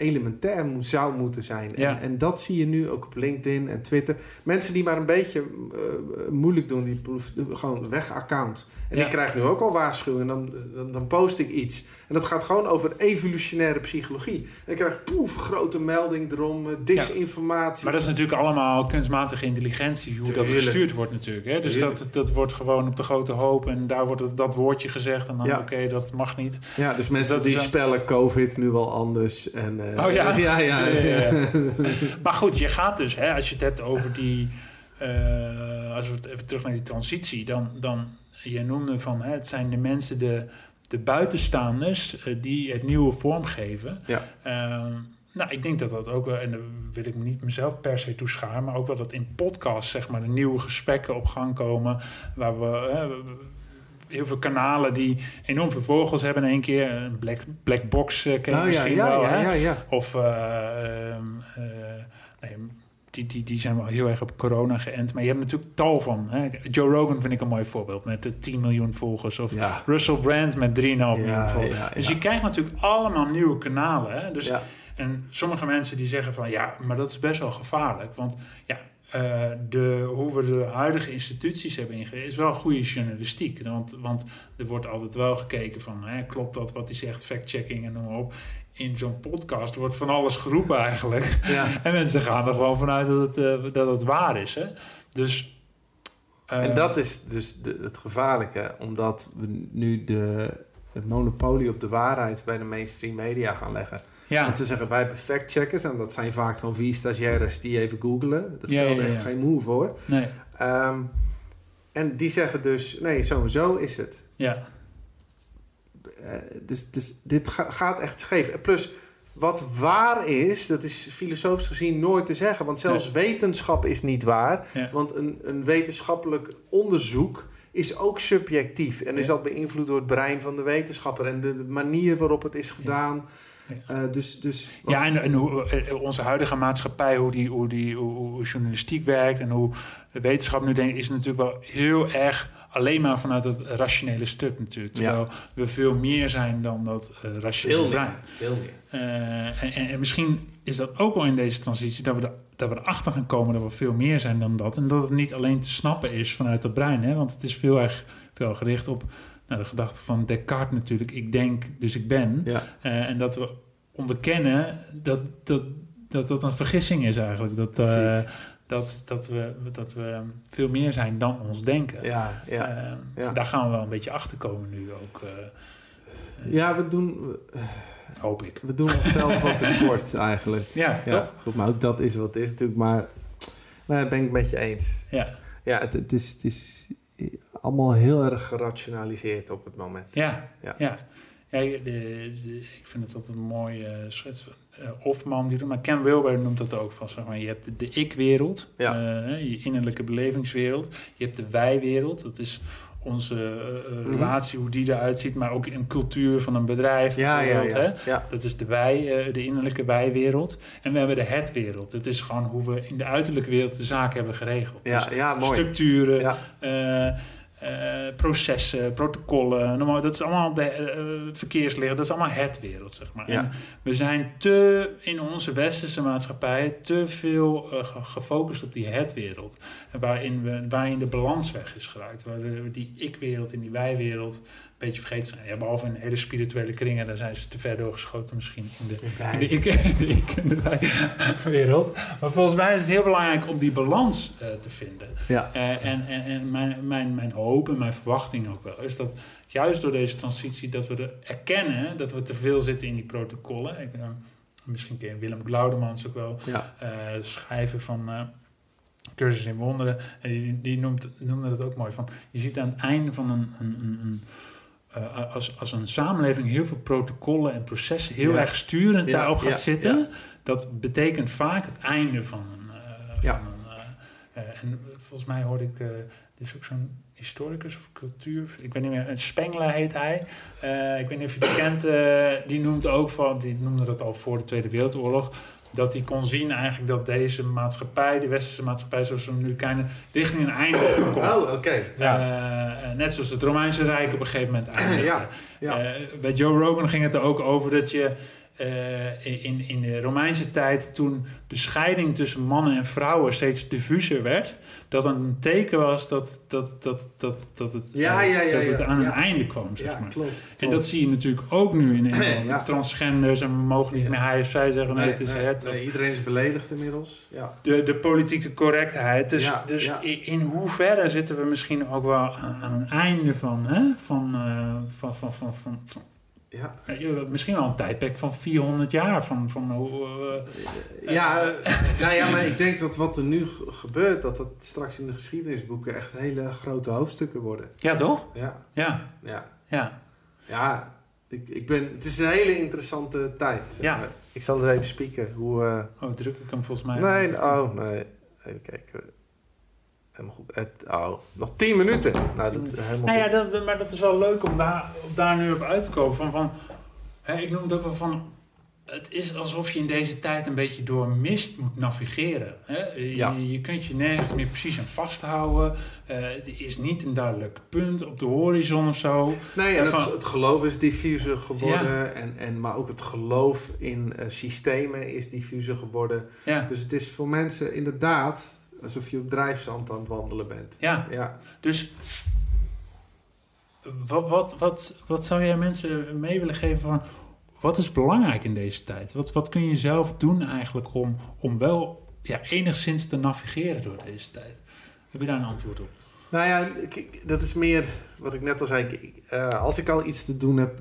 elementair moet, zou moeten zijn. Ja. En, en dat zie je nu ook op LinkedIn en Twitter. Mensen die maar een beetje eh, moeilijk doen, die proef- gewoon weg account. En Ja. ik krijg nu ook al waarschuwingen. Dan, dan, dan post ik iets. En dat gaat gewoon over evolutionaire psychologie. En ik krijg poef, grote melding erom, eh, disinformatie. maar dat is natuurlijk allemaal kunstmatige intelligentie, hoe dat gestuurd wordt natuurlijk. Hè? Dus Tuurlijk. dat, dat wordt gewoon op de grote hoop en daar wordt het- dat woordje gezegd en dan Ja. oké, dat mag niet. Ja, dus mensen Dat die is, eh, spellen COVID nu wel anders. En, eh, Oh ja? ja, ja. Maar goed, je gaat dus, hè, als je het hebt over die, eh, als we het even terug naar die transitie, dan, dan je noemde van, hè, het zijn de mensen, de, de buitenstaanders, eh, die het nieuwe vormgeven. Ja. Ehm, nou, ik denk dat dat ook wel, en daar wil ik me niet mezelf per se toescharen, maar ook wel dat in podcasts, zeg maar, de nieuwe gesprekken op gang komen, waar we- heel veel kanalen die enorm veel vogels hebben in één keer. Een black, black box eh, ken je Oh, ja, misschien ja, wel, ja, hè? Of eh, ehm, eh, nee, die, die, die zijn wel heel erg op corona geënt. Maar je hebt natuurlijk tal van. Hè? Joe Rogan vind ik een mooi voorbeeld met de 10 miljoen volgers. Of Ja. Russell Brand met 3,5 miljoen volgers. Dus je krijgt natuurlijk allemaal nieuwe kanalen. Hè? Dus, Ja. En sommige mensen die zeggen van ja, maar dat is best wel gevaarlijk. Want ja, eh, de, hoe we de huidige instituties hebben ingericht, is wel goede journalistiek. Want, want er wordt altijd wel gekeken van, hè, klopt dat wat hij zegt, fact-checking en noem maar op. In zo'n podcast wordt van alles geroepen eigenlijk. Ja. En mensen gaan er gewoon vanuit dat het, eh, dat het waar is. Hè? Dus, En dat is dus de, het gevaarlijke, omdat we nu de, het monopolie op de waarheid bij de mainstream media gaan leggen. ja, En ze zeggen wij hebben factcheckers en dat zijn vaak gewoon vier stagiaires die even googlen. Dat stelt ja, echt geen moe voor. nee, Ehm, en die zeggen dus, nee, zo en zo is het. ja, Eh, dus, dus dit ga- gaat echt scheef. En plus, wat waar is, dat is filosofisch gezien nooit te zeggen. Want zelfs wetenschap is niet waar. Want een, een wetenschappelijk onderzoek is ook subjectief. En is dat beïnvloed door het brein van de wetenschapper. En de, de manier waarop het is gedaan. Ja. Eh, dus, dus, Ja, en, en hoe eh, onze huidige maatschappij, hoe, die, hoe, die, hoe, hoe journalistiek werkt en hoe de wetenschap nu denkt, is natuurlijk wel heel erg alleen maar vanuit het rationele stuk natuurlijk. Terwijl we veel meer zijn dan dat eh rationele veel brein. meer. Veel meer. Eh, en, en, en misschien is dat ook wel in deze transitie dat we, dat we erachter gaan komen dat we veel meer zijn dan dat. En dat het niet alleen te snappen is vanuit het brein. Hè? Want het is veel erg veel gericht op nou, de gedachte van Descartes natuurlijk. Ik denk, dus ik ben. Ja. Eh, en dat we onderkennen dat dat, dat dat een vergissing is eigenlijk. Dat, eh, dat, dat, we, dat we veel meer zijn dan ons denken. Ja, ja. Eh, ja. Daar gaan we wel een beetje achter komen nu ook, eh, ja, we doen, hoop ik. we doen onszelf wat tekort eigenlijk. Ja, Ja, toch? goed, maar ook dat is wat het is natuurlijk. Maar nou, dat ben ik met je eens. Ja, Ja, het, het, is, het is allemaal heel erg gerationaliseerd op het moment. ja, Ja. ja. ja. de, de- ik vind het altijd een mooie uh, schets. Uh, Hofman, die doet, maar Ken Wilber noemt dat ook van, zeg maar, je hebt de, ik-wereld, Ja. eh, je innerlijke belevingswereld. Je hebt de wij-wereld, dat is onze uh, Mhm. relatie, hoe die eruit ziet, maar ook een cultuur van een bedrijf. Ja, ja. Dat is de wij, uh, de innerlijke wij-wereld. En we hebben de het-wereld. Dat is gewoon hoe we in de uiterlijke wereld de zaken hebben geregeld. Ja, Dus ja, mooi. Structuren, Ja. eh, eh, processen, protocollen. Dat is allemaal de uh, verkeerslicht. Dat is allemaal het wereld, zeg maar. Ja. En we zijn te, in onze westerse maatschappij, te veel gefocust op die het-wereld. Waarin, we, waarin de balans weg is geraakt. Waar de, die ik-wereld en die wij-wereld beetje vergeten zijn. Ja, behalve in hele spirituele kringen, daar zijn ze te ver doorgeschoten misschien. In de, in de ik, de ik en de wij-wereld. Maar volgens mij is het heel belangrijk om die balans uh, te vinden. Ja. Uh, en en, en mijn, mijn, mijn hoop en mijn verwachting ook wel is dat juist door deze transitie dat we er erkennen dat we te veel zitten in die protocollen. Ik, uh, misschien ken je Willem Glaudemans ook wel, ja. schrijver van Cursus in Wonderen. En die, die noemt, noemde dat ook mooi van. Je ziet aan het einde van een, een, een uh, als, als een samenleving heel veel protocollen en processen heel Ja. erg sturend Ja, daarop gaat zitten, dat betekent vaak het einde van een. van Ja. een uh, en volgens mij hoorde ik, er is ook zo'n historicus of cultuur, ik weet niet meer, een Spengler heet hij. Ik weet niet of je die kent, die noemt ook van, die noemde dat al voor de Tweede Wereldoorlog. Dat hij kon zien eigenlijk dat deze maatschappij, de westerse maatschappij zoals we hem nu kennen, richting een einde komt. Oh, oké. Ja. net zoals het Romeinse Rijk op een gegeven moment eindigde. Ja, ja. bij Joe Rogan ging het er ook over dat je uh, in, in de Romeinse tijd, toen de scheiding tussen mannen en vrouwen steeds diffuser werd, dat een teken was dat, dat, dat, dat, dat het, ja, ja, ja, dat het aan een einde kwam. Zeg maar. Klopt, En dat zie je natuurlijk ook nu in Nederland. Transgenders en we mogen niet meer hij of zij zeggen, nee, het is het. Nee, iedereen is beledigd inmiddels. Ja. De, de politieke correctheid. Dus, dus in hoeverre zitten we misschien ook wel aan, aan een einde van, hè? Van, uh, van, van, van, van, van ja. Misschien wel een tijdperk van 400 jaar. Van, van, uh, ja, nou ja, maar ik denk dat wat er nu gebeurt, dat dat straks in de geschiedenisboeken echt hele grote hoofdstukken worden. Ja, toch? Ja. Ja. Ja. Ja. ja ik, ik ben, het is een hele interessante tijd. Zeg ja. Maar. Ik zal eens even spieken. Hoe, uh... Oh, druk ik hem volgens mij. Nee, oh, nee. Even kijken. Helemaal goed. Het, oh, nog 10 minuten. Nou, dat, helemaal nou ja, dat, maar dat is wel leuk om daar, om daar nu op uit te komen. Van, van, hè, ik noem het ook wel van. Het is alsof je in deze tijd een beetje door mist moet navigeren. Hè? Je, ja. je, kunt je nergens meer precies aan vasthouden. Uh, er is niet een duidelijk punt op de horizon of zo. Nee, en het, het, geloof is diffuser geworden. En, en, maar ook het geloof in uh, systemen is diffuser geworden. Ja. Dus het is voor mensen inderdaad alsof je op drijfzand aan het wandelen bent. Ja. ja. Dus wat, wat, wat, wat zou jij mensen mee willen geven van wat is belangrijk in deze tijd? Wat, wat kun je zelf doen eigenlijk om, om wel ja, enigszins te navigeren door deze tijd? Heb je daar een antwoord op? Nou ja, dat is meer wat ik net al zei. Uh, als ik al iets te doen heb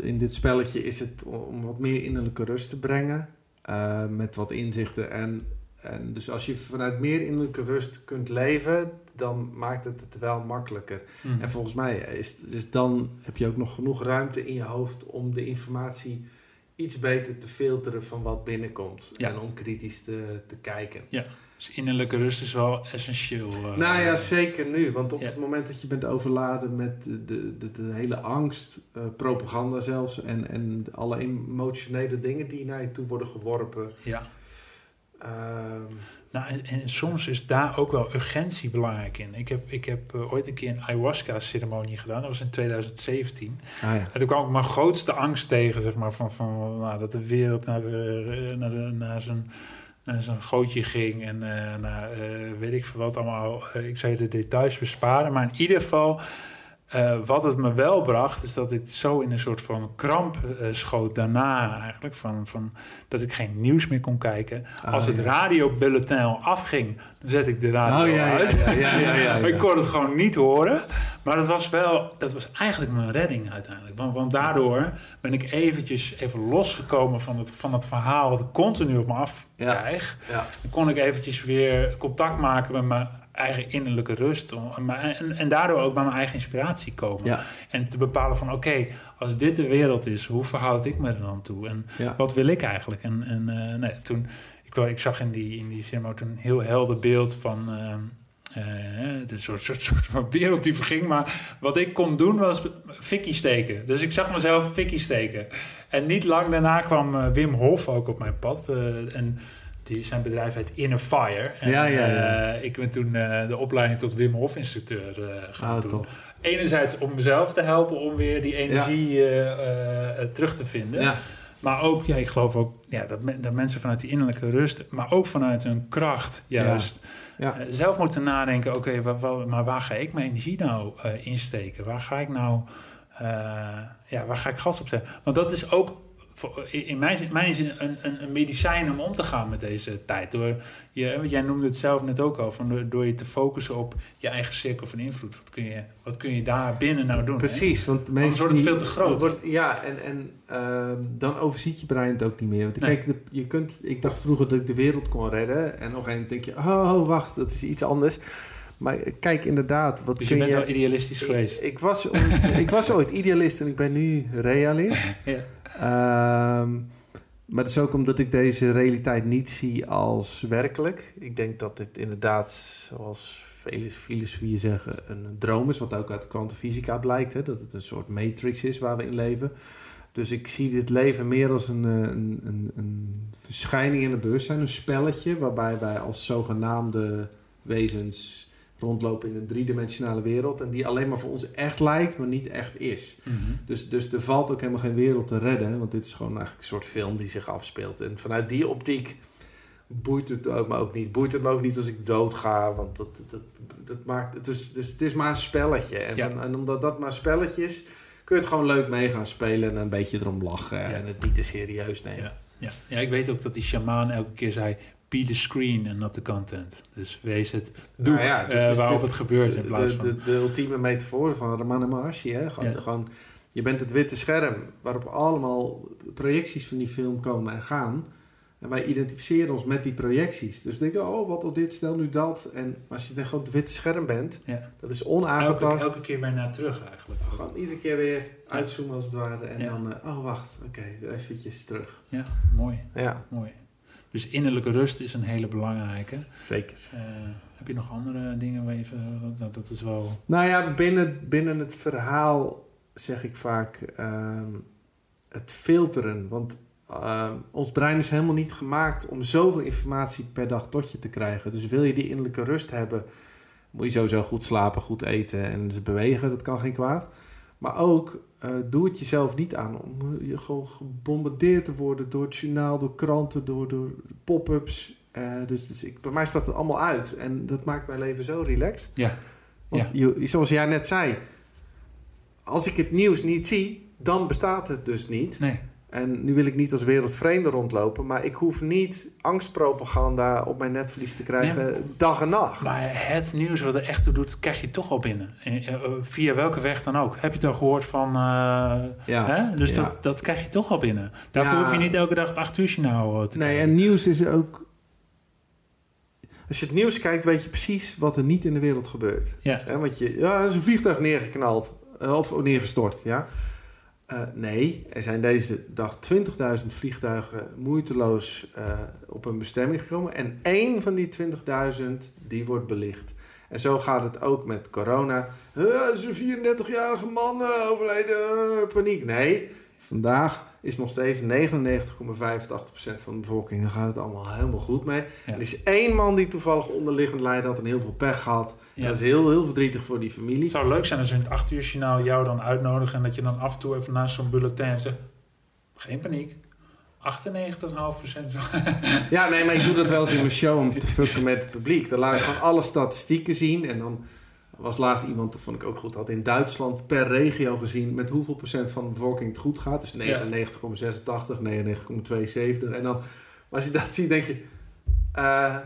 in dit spelletje, is het om wat meer innerlijke rust te brengen. Uh, met wat inzichten. En en dus als je vanuit meer innerlijke rust kunt leven, dan maakt het het wel makkelijker. Mhm. En volgens mij is, dus dan heb je ook nog genoeg ruimte in je hoofd om de informatie iets beter te filteren van wat binnenkomt. En om kritisch te, te kijken. Ja, dus innerlijke rust is wel essentieel. Uh, nou ja, zeker nu. Want op het moment dat je bent overladen met de, de, de, hele angst, uh, propaganda zelfs... En, en alle emotionele dingen die naar je toe worden geworpen... Ja Ehm, nou, en, en, soms is daar ook wel urgentie belangrijk in. Ik heb, ik heb uh, ooit een keer een ayahuasca-ceremonie gedaan. Dat was in 2017. Ah, ja. En toen kwam ik mijn grootste angst tegen, zeg maar, van, van nou, dat de wereld naar, uh, naar, de, naar zijn zo'n gootje ging en uh, nou, weet ik veel wat allemaal. ik zou je de details besparen, maar in ieder geval uh, wat het me wel bracht, is dat ik zo in een soort van kramp uh, schoot daarna eigenlijk. Van, van, dat ik geen nieuws meer kon kijken. Oh, Als het ja. radiobulletin afging, dan zet ik de radio oh, ja, uit. Ja, ik kon het gewoon niet horen. Maar dat was wel, dat was eigenlijk mijn redding uiteindelijk. Want, want daardoor ben ik eventjes even losgekomen van het, van het verhaal wat ik continu op me af krijg. Dan kon ik eventjes weer contact maken met mijn eigen innerlijke rust. En, en daardoor ook bij mijn eigen inspiratie komen. En te bepalen van oké, als dit de wereld is, hoe verhoud ik me er dan toe? En wat wil ik eigenlijk? En, en uh, nee, toen, ik, ik zag in die, in die cinema een heel helder beeld van... Uh, uh, de soort, soort, soort van wereld die verging. Maar wat ik kon doen was fikkie steken. Dus ik zag mezelf fikkie steken. En niet lang daarna kwam Wim Hof ook op mijn pad. en die, zijn bedrijf heet Inner Fire. En, ja, ja, ja. Uh, ik ben toen uh, de opleiding tot Wim Hof instructeur uh, gaan oh, doen. Enerzijds om mezelf te helpen om weer die energie terug te vinden. Maar ook, ja, ik geloof ook ja, dat, dat mensen vanuit die innerlijke rust, maar ook vanuit hun kracht juist zelf moeten nadenken: oké, okay, maar waar ga ik mijn energie nou insteken? Waar ga ik nou, ja, waar ga ik gas op zetten? Want dat is ook in mijn, mijn zin een, een, een, medicijn om om te gaan met deze tijd. Door je, jij noemde het zelf net ook al, van door, door, je te focussen op je eigen cirkel van invloed. Wat kun je, wat kun je daar binnen nou doen? Precies, hè? want mensen. wordt het veel te groot. ja, en, en uh, dan overziet je brein het ook niet meer. Want kijk, je kunt, ik dacht vroeger dat ik de wereld kon redden. En nog een denk je, oh, wacht, dat is iets anders. Maar kijk inderdaad. Wat dus je bent wel idealistisch geweest? Ik, was ooit, ik was ooit idealist en ik ben nu realist. ja. Ehm, maar dat is ook omdat ik deze realiteit niet zie als werkelijk. Ik denk dat dit inderdaad, zoals vele filosofieën zeggen, een droom is. Wat ook uit de kwantumfysica blijkt. Hè, dat het een soort matrix is waar we in leven. Dus ik zie dit leven meer als een, eh, een, een, een verschijning in het bewustzijn, een spelletje waarbij wij als zogenaamde wezens rondlopen in een driedimensionale wereld en die alleen maar voor ons echt lijkt, maar niet echt is. Mhm. Dus, dus er valt ook helemaal geen wereld te redden, want dit is gewoon eigenlijk een soort film die zich afspeelt. En vanuit die optiek boeit het ook me ook niet. Boeit het me ook niet als ik dood ga, want dat, dat, dat maakt het is, dus het is maar een spelletje. En, Ja. van- en omdat dat maar een spelletje is, kun je het gewoon leuk mee gaan spelen en een beetje erom lachen Ja. en het niet te serieus nemen. Ja. Ja. ja, ik weet ook dat die shamaan elke keer zei... Be the screen and not the content. Dus wees het doe Nou ja, eh, de- het gebeurt in plaats de, van... de, de ultieme metafoor van Ramana Maharshi. Hè? Gewoon, Ja. gewoon, je bent het witte scherm waarop allemaal projecties van die film komen en gaan. En wij identificeren ons met die projecties. Dus denken, oh, wat al dit, stel nu dat. En als je dan gewoon het witte scherm bent, Ja. dat is Elke, onaangetast. elke keer weer naar terug eigenlijk. Gewoon iedere keer weer uitzoomen als het ware. En dan, eh, oh wacht, oké, weer eventjes terug. Ja, mooi, Ja, mooi. Dus innerlijke rust is een hele belangrijke. zeker. Eh, heb je nog andere dingen waar je... even- Dat, dat is wel... Nou ja, binnen, binnen het verhaal zeg ik vaak ehm, het filteren. Want ehm, ons brein is helemaal niet gemaakt om zoveel informatie per dag tot je te krijgen. Dus wil je die innerlijke rust hebben, moet je sowieso goed slapen, goed eten en dus bewegen. Dat kan geen kwaad. Maar ook, eh, doe het jezelf niet aan om eh, je gewoon gebombardeerd te worden door het journaal, door kranten, door, door pop-ups. Eh, dus dus ik, bij mij staat het allemaal uit. En dat maakt mijn leven zo relaxed. Ja, Want je- zoals jij net zei, als ik het nieuws niet zie, dan bestaat het dus niet. nee. En nu wil ik niet als wereldvreemde rondlopen, maar ik hoef niet angstpropaganda op mijn netvlies te krijgen dag en nacht. Maar het nieuws wat er echt toe doet, krijg je toch al binnen. En, eh, via welke weg dan ook. Heb je het al gehoord van... eh, ja. hè? Dus ja. dat, dat krijg je toch al binnen. Daarvoor Ja. hoef je niet elke dag het acht uur eh, te Nee, en nieuws is ook. Als je het nieuws kijkt, weet je precies wat er niet in de wereld gebeurt. Ja, want je, ja, er is een vliegtuig neergeknald eh, of neergestort, ja. Eh, nee, er zijn deze dag 20.000 vliegtuigen moeiteloos eh, op een bestemming gekomen. En één van die 20.000 die wordt belicht. En zo gaat het ook met corona. Eh, er is een 34-jarige man eh, overleden, eh, paniek. Nee, vandaag is nog steeds 99,85% van de bevolking. Dan gaat het allemaal helemaal goed mee. Ja. Er is één man die toevallig onderliggend lijden had en heel veel pech gehad. Ja. Dat is heel, heel verdrietig voor die familie. Het zou leuk zijn als we in het acht uur journaal jou dan uitnodigen... en dat je dan af en toe even naast zo'n bulletin zegt... geen paniek. 98,5% van... Ja, nee, maar ik doe dat wel eens in mijn show om te fucken met het publiek. Dan laat ik gewoon alle statistieken zien. En dan was laatst iemand, dat vond ik ook goed, had in Duitsland per regio gezien met hoeveel procent van de bevolking het goed gaat. Dus 99,86, 99,72. En dan, als je dat ziet, denk je, eh,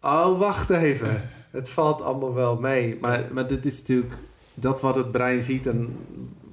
oh, wacht even. Het valt allemaal wel mee. Maar, maar dit is natuurlijk dat wat het brein ziet en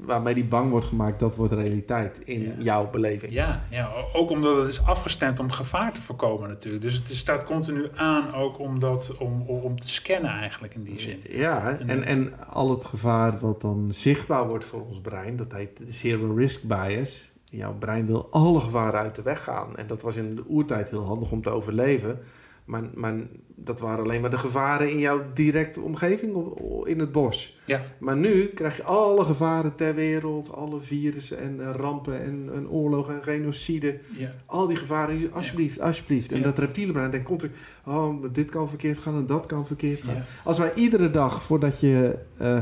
waarmee die bang wordt gemaakt, dat wordt realiteit in Ja. jouw beleving. Ja, ja, ook omdat het is afgestemd om gevaar te voorkomen natuurlijk. Dus het staat continu aan ook om, dat, om, om te scannen eigenlijk in die zin. Ja, en, en al het gevaar wat dan zichtbaar wordt voor ons brein, dat heet zero risk bias. Jouw brein wil alle gevaren uit de weg gaan. En dat was in de oertijd heel handig om te overleven. Maar, maar dat waren alleen maar de gevaren in jouw directe omgeving in het bos. Ja. Maar nu krijg je alle gevaren ter wereld, alle virussen en eh, rampen en, en oorlogen en genocide. Ja. Al die gevaren, alsjeblieft, alsjeblieft. En Ja. dat reptiele brein denkt continu, oh, dit kan verkeerd gaan en dat kan verkeerd gaan. Als wij iedere dag voordat je eh,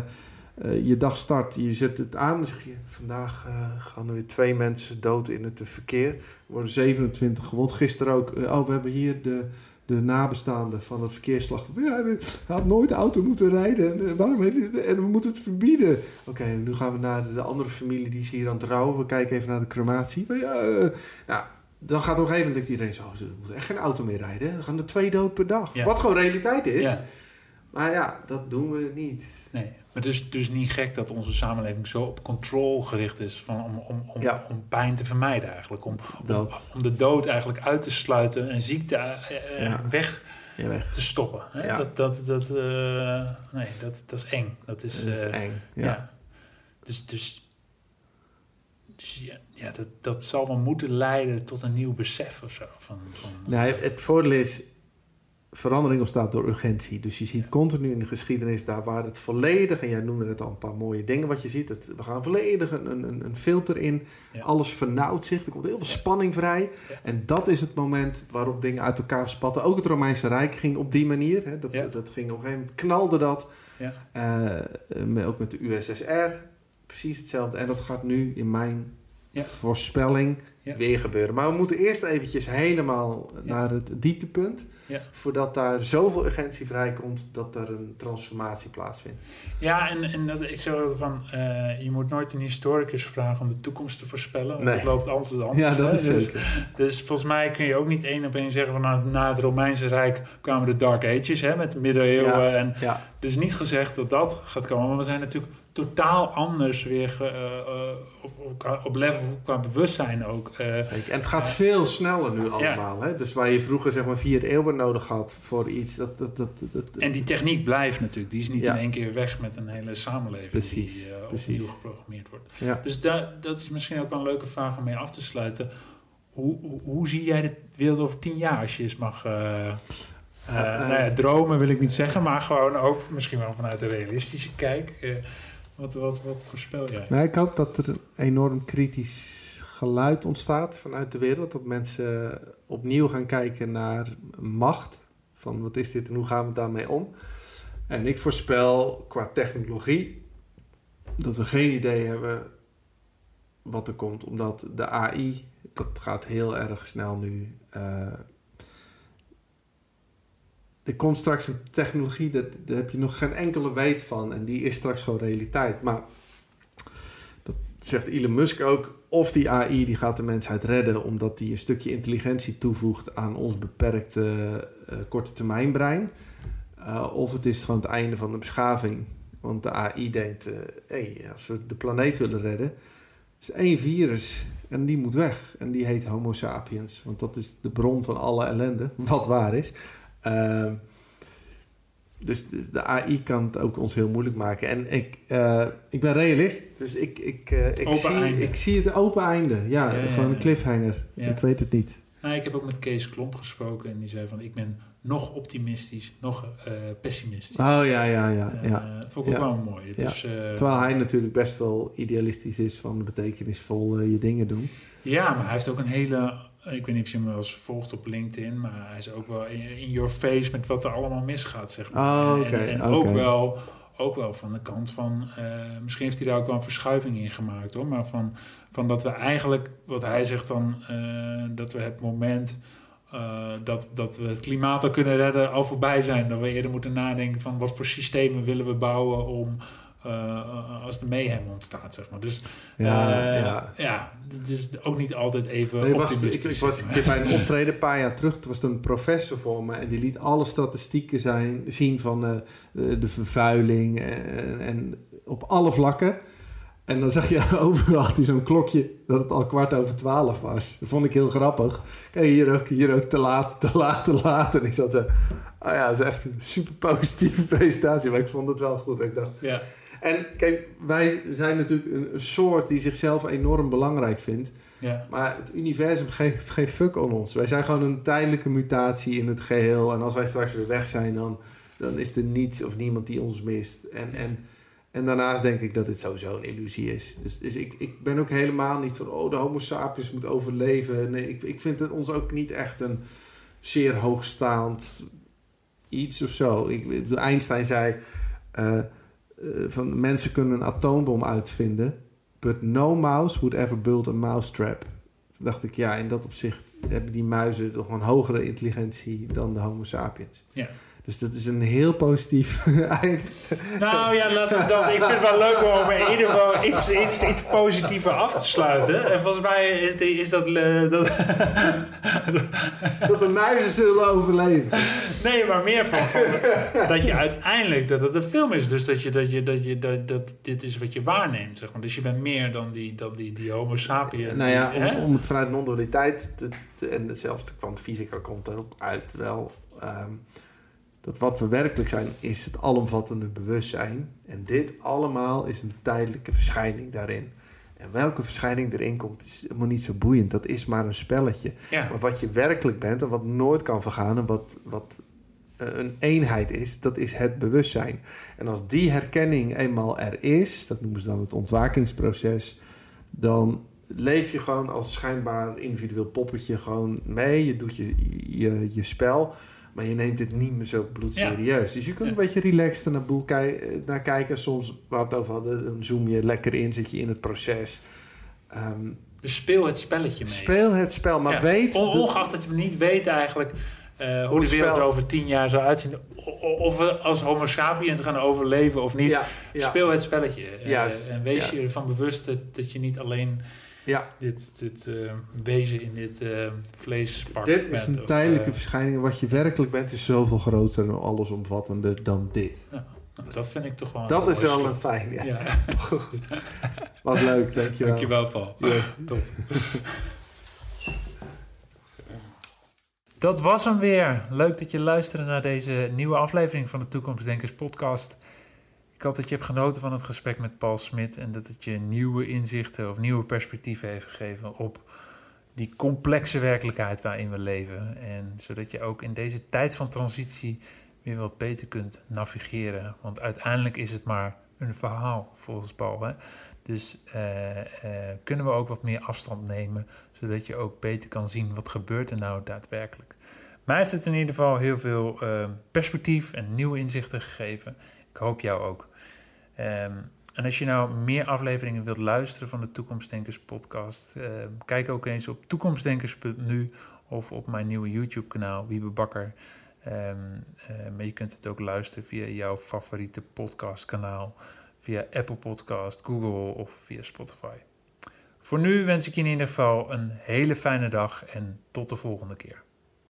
eh, je dag start, je zet het aan, dan zeg je: Vandaag eh, gaan er weer twee mensen dood in het verkeer. Er worden 27 gewond. Gisteren ook, eh, oh, we hebben hier de, de nabestaanden van het verkeersslachtoffer. Ja, hij had nooit auto moeten rijden. En, waarom heeft hij, en we moeten het verbieden. Oké, nu gaan we naar de andere familie die is hier aan het rouwen. We kijken even naar de crematie. Maar ja, nou, dan gaat op een gegeven moment iedereen zo, ze moeten echt geen auto meer rijden. Er gaan er twee dood per dag. Ja. Wat gewoon realiteit is. Ja. Maar ja, dat doen we niet. Nee, het is dus niet gek dat onze samenleving zo op control gericht is van, om, om, om, Ja. om pijn te vermijden eigenlijk. Om, om, om de dood eigenlijk uit te sluiten en ziekte eh, eh, Ja. weg Ja, weg. te stoppen. Hè? Ja. Dat, dat, dat, eh, nee, dat, dat is eng. Dat is, Dat is eng. ja. Ja. Dus, dus, dus ja, ja dat, dat zal wel moeten leiden tot een nieuw besef of zo. Van, van, Nee, het voordeel is, verandering ontstaat door urgentie. Dus je ziet continu in de geschiedenis daar waar het volledig, en jij noemde het al een paar mooie dingen wat je ziet, het, we gaan volledig een, een, een filter in, Ja. alles vernauwt zich, er komt heel veel spanning vrij. Ja. En dat is het moment waarop dingen uit elkaar spatten. Ook het Romeinse Rijk ging op die manier. Hè. Dat, Ja. dat ging op een gegeven moment, knalde dat. Eh, met- ook met de USSR, precies hetzelfde. En dat gaat nu in mijn voorspelling Ja. weer gebeuren. Maar we moeten eerst eventjes helemaal Ja. naar het dieptepunt. Ja. Voordat daar zoveel urgentie vrijkomt dat er een transformatie plaatsvindt. Ja, en, en dat, ik zeg altijd van, eh, je moet nooit een historicus vragen om de toekomst te voorspellen. Want Nee. het loopt altijd anders. Ja, dat hè. is dus, zeker. dus volgens mij kun je ook niet één op één zeggen van nou, na het Romeinse Rijk kwamen de Dark Ages hè, met de middeleeuwen. Ja. En dus niet gezegd dat dat gaat komen. Maar we zijn natuurlijk totaal anders weer eh, eh, op, op, op level qua bewustzijn ook. Eh, zeker. En het gaat veel sneller nu allemaal. Hè? Dus waar je vroeger zeg maar vier eeuwen nodig had voor iets. Dat, dat, dat, dat, En die techniek blijft natuurlijk. Die is niet in één keer weg met een hele samenleving Precies, die eh, opnieuw geprogrammeerd wordt. Dus da, dat is misschien ook wel een leuke vraag om mee af te sluiten. Hoe, hoe, hoe zie jij de wereld over tien jaar als je eens mag... eh, nou ja, dromen wil ik niet zeggen, maar gewoon ook misschien wel vanuit een realistische kijk. wat, wat, wat voorspel jij? Nou, ik hoop dat er een enorm kritisch geluid ontstaat vanuit de wereld. Dat mensen opnieuw gaan kijken naar macht. Van wat is dit en hoe gaan we daarmee om? En ik voorspel qua technologie dat we geen idee hebben wat er komt. Omdat de AI, dat gaat heel erg snel nu. eh, er komt straks een technologie, daar, daar heb je nog geen enkele weet van. En die is straks gewoon realiteit. Maar dat zegt Elon Musk ook. Of die AI die gaat de mensheid redden omdat die een stukje intelligentie toevoegt aan ons beperkte eh, korte termijn brein. Eh, of het is gewoon het einde van de beschaving. Want de AI denkt, eh hey, als we de planeet willen redden, is één virus en die moet weg. En die heet Homo sapiens. Want dat is de bron van alle ellende, wat waar is. Dus de AI kan het ook ons heel moeilijk maken. En ik, eh, ik ben realist, dus ik, ik, eh, ik, Open zie, einde. ik zie het open einde. Ja, Ja, ja, gewoon een cliffhanger. Ja. Ik weet het niet. Nou, ik heb ook met Kees Klomp gesproken en die zei van ik ben nog optimistisch, nog eh, pessimistisch. Oh ja, ja, ja. Ja. vond ik ook wel mooi. Het is, Terwijl hij natuurlijk best wel idealistisch is van betekenisvol je dingen doen. Ja, maar hij heeft ook een hele. Ik weet niet of je hem wel eens volgt op LinkedIn, maar hij is ook wel in, in your face met wat er allemaal misgaat, zeg maar. Oh, En- ook, wel, ook wel van de kant van. eh, misschien heeft hij daar ook wel een verschuiving in gemaakt hoor. Maar van, van dat we eigenlijk, wat hij zegt dan, eh, dat we het moment. eh, dat, dat we het klimaat al kunnen redden, al voorbij zijn. Dat we eerder moeten nadenken van wat voor systemen willen we bouwen om eh, als de mayhem ontstaat, zeg maar. Dus Ja, eh, ja. ja, het is ook niet altijd even Nee, was, ik, was een keer bij een optreden een paar jaar terug. Toen was er een professor voor me. En die liet alle statistieken zijn, zien van de de vervuiling. En, en op alle vlakken. En dan zag je overal had hij zo'n klokje dat het al kwart over twaalf was. Dat vond ik heel grappig. Kijk, hier ook, hier ook te laat, te laat, te laat. En ik zat zo... Oh ja, dat is echt een super positieve presentatie. Maar ik vond het wel goed. Ik dacht, Ja, en kijk, wij zijn natuurlijk een, een soort die zichzelf enorm belangrijk vindt. ja, Maar het universum geeft geen fuck om ons. Wij zijn gewoon een tijdelijke mutatie in het geheel. En als wij straks weer weg zijn, dan, dan is er niets of niemand die ons mist. En, en, en daarnaast denk ik dat dit sowieso een illusie is. Dus, dus ik, ik ben ook helemaal niet van, oh, de homo sapiens moet overleven. Nee, ik, ik vind het ons ook niet echt een zeer hoogstaand iets of zo. Ik, Einstein zei, eh, eh, van mensen kunnen een atoombom uitvinden... But no mouse would ever build a mousetrap. Toen dacht ik, ja, in dat opzicht hebben die muizen toch een hogere intelligentie dan de Homo sapiens. Ja. Dus dat is een heel positief. Nou ja, laten we dat. Ik vind het wel leuk om in ieder geval iets, iets, iets positiever af te sluiten. En volgens mij is, die, is dat, eh, dat. dat de muizen zullen overleven. Nee, maar meer van, van dat je uiteindelijk dat het een film is. Dus dat je dat je dat je dat, dat dit is wat je waarneemt, zeg maar. Dus je bent meer dan die dan die, die Homo sapien. nou ja, die, om, om het vanuit non-dualiteit, te- te- en zelfs de kwantumfysica komt erop uit wel, ehm, dat wat we werkelijk zijn, is het alomvattende bewustzijn. En dit allemaal is een tijdelijke verschijning daarin. En welke verschijning erin komt, is helemaal niet zo boeiend. Dat is maar een spelletje. ja. Maar wat je werkelijk bent en wat nooit kan vergaan en wat, wat eh, een eenheid is, dat is het bewustzijn. En als die herkenning eenmaal er is, dat noemen ze dan het ontwakingsproces, dan leef je gewoon als schijnbaar individueel poppetje gewoon mee. Je doet je, je, je spel. Maar je neemt dit niet meer zo bloedserieus. Dus je kunt een beetje relaxed naar, boel naar kijken. Soms, waar we het over hadden, dan zoom je lekker in, zit je in het proces. Um, dus speel het spelletje mee. Speel het spel, maar weet... ongeacht dat we niet weten eigenlijk uh, hoe de wereld er over tien jaar zou uitzien. Of we als homo sapiens gaan overleven of niet. Speel het spelletje. Uh, en wees je ervan bewust dat, dat je niet alleen ja. dit, dit uh, wezen in dit uh, vleespak Dit is een tijdelijke verschijning. Wat je werkelijk bent is zoveel groter en allesomvattender dan dit. Ja. Dat vind ik toch wel... Dat is wel een fijn, ja. ja. Was leuk, dankjewel. Dankjewel, Paul. Yes. Top. Dat was hem weer. Leuk dat je luisterde naar deze nieuwe aflevering van de Toekomstdenkers podcast. Ik hoop dat je hebt genoten van het gesprek met Paul Smit en dat het je nieuwe inzichten of nieuwe perspectieven heeft gegeven op die complexe werkelijkheid waarin we leven. En zodat je ook in deze tijd van transitie weer wat beter kunt navigeren. Want uiteindelijk is het maar een verhaal, volgens Paul. Hè? Dus uh, kunnen we ook wat meer afstand nemen, zodat je ook beter kan zien wat gebeurt er nou daadwerkelijk. Mij heeft het in ieder geval heel veel uh, perspectief en nieuwe inzichten gegeven. Ik hoop jou ook. Um, en als je nou meer afleveringen wilt luisteren van de Toekomstdenkers podcast, uh, kijk ook eens op toekomstdenkers.nu of op mijn nieuwe YouTube kanaal Wiebe Bakker. Um, maar je kunt het ook luisteren via jouw favoriete podcastkanaal, via Apple Podcast, Google of via Spotify. Voor nu wens ik je in ieder geval een hele fijne dag en tot de volgende keer.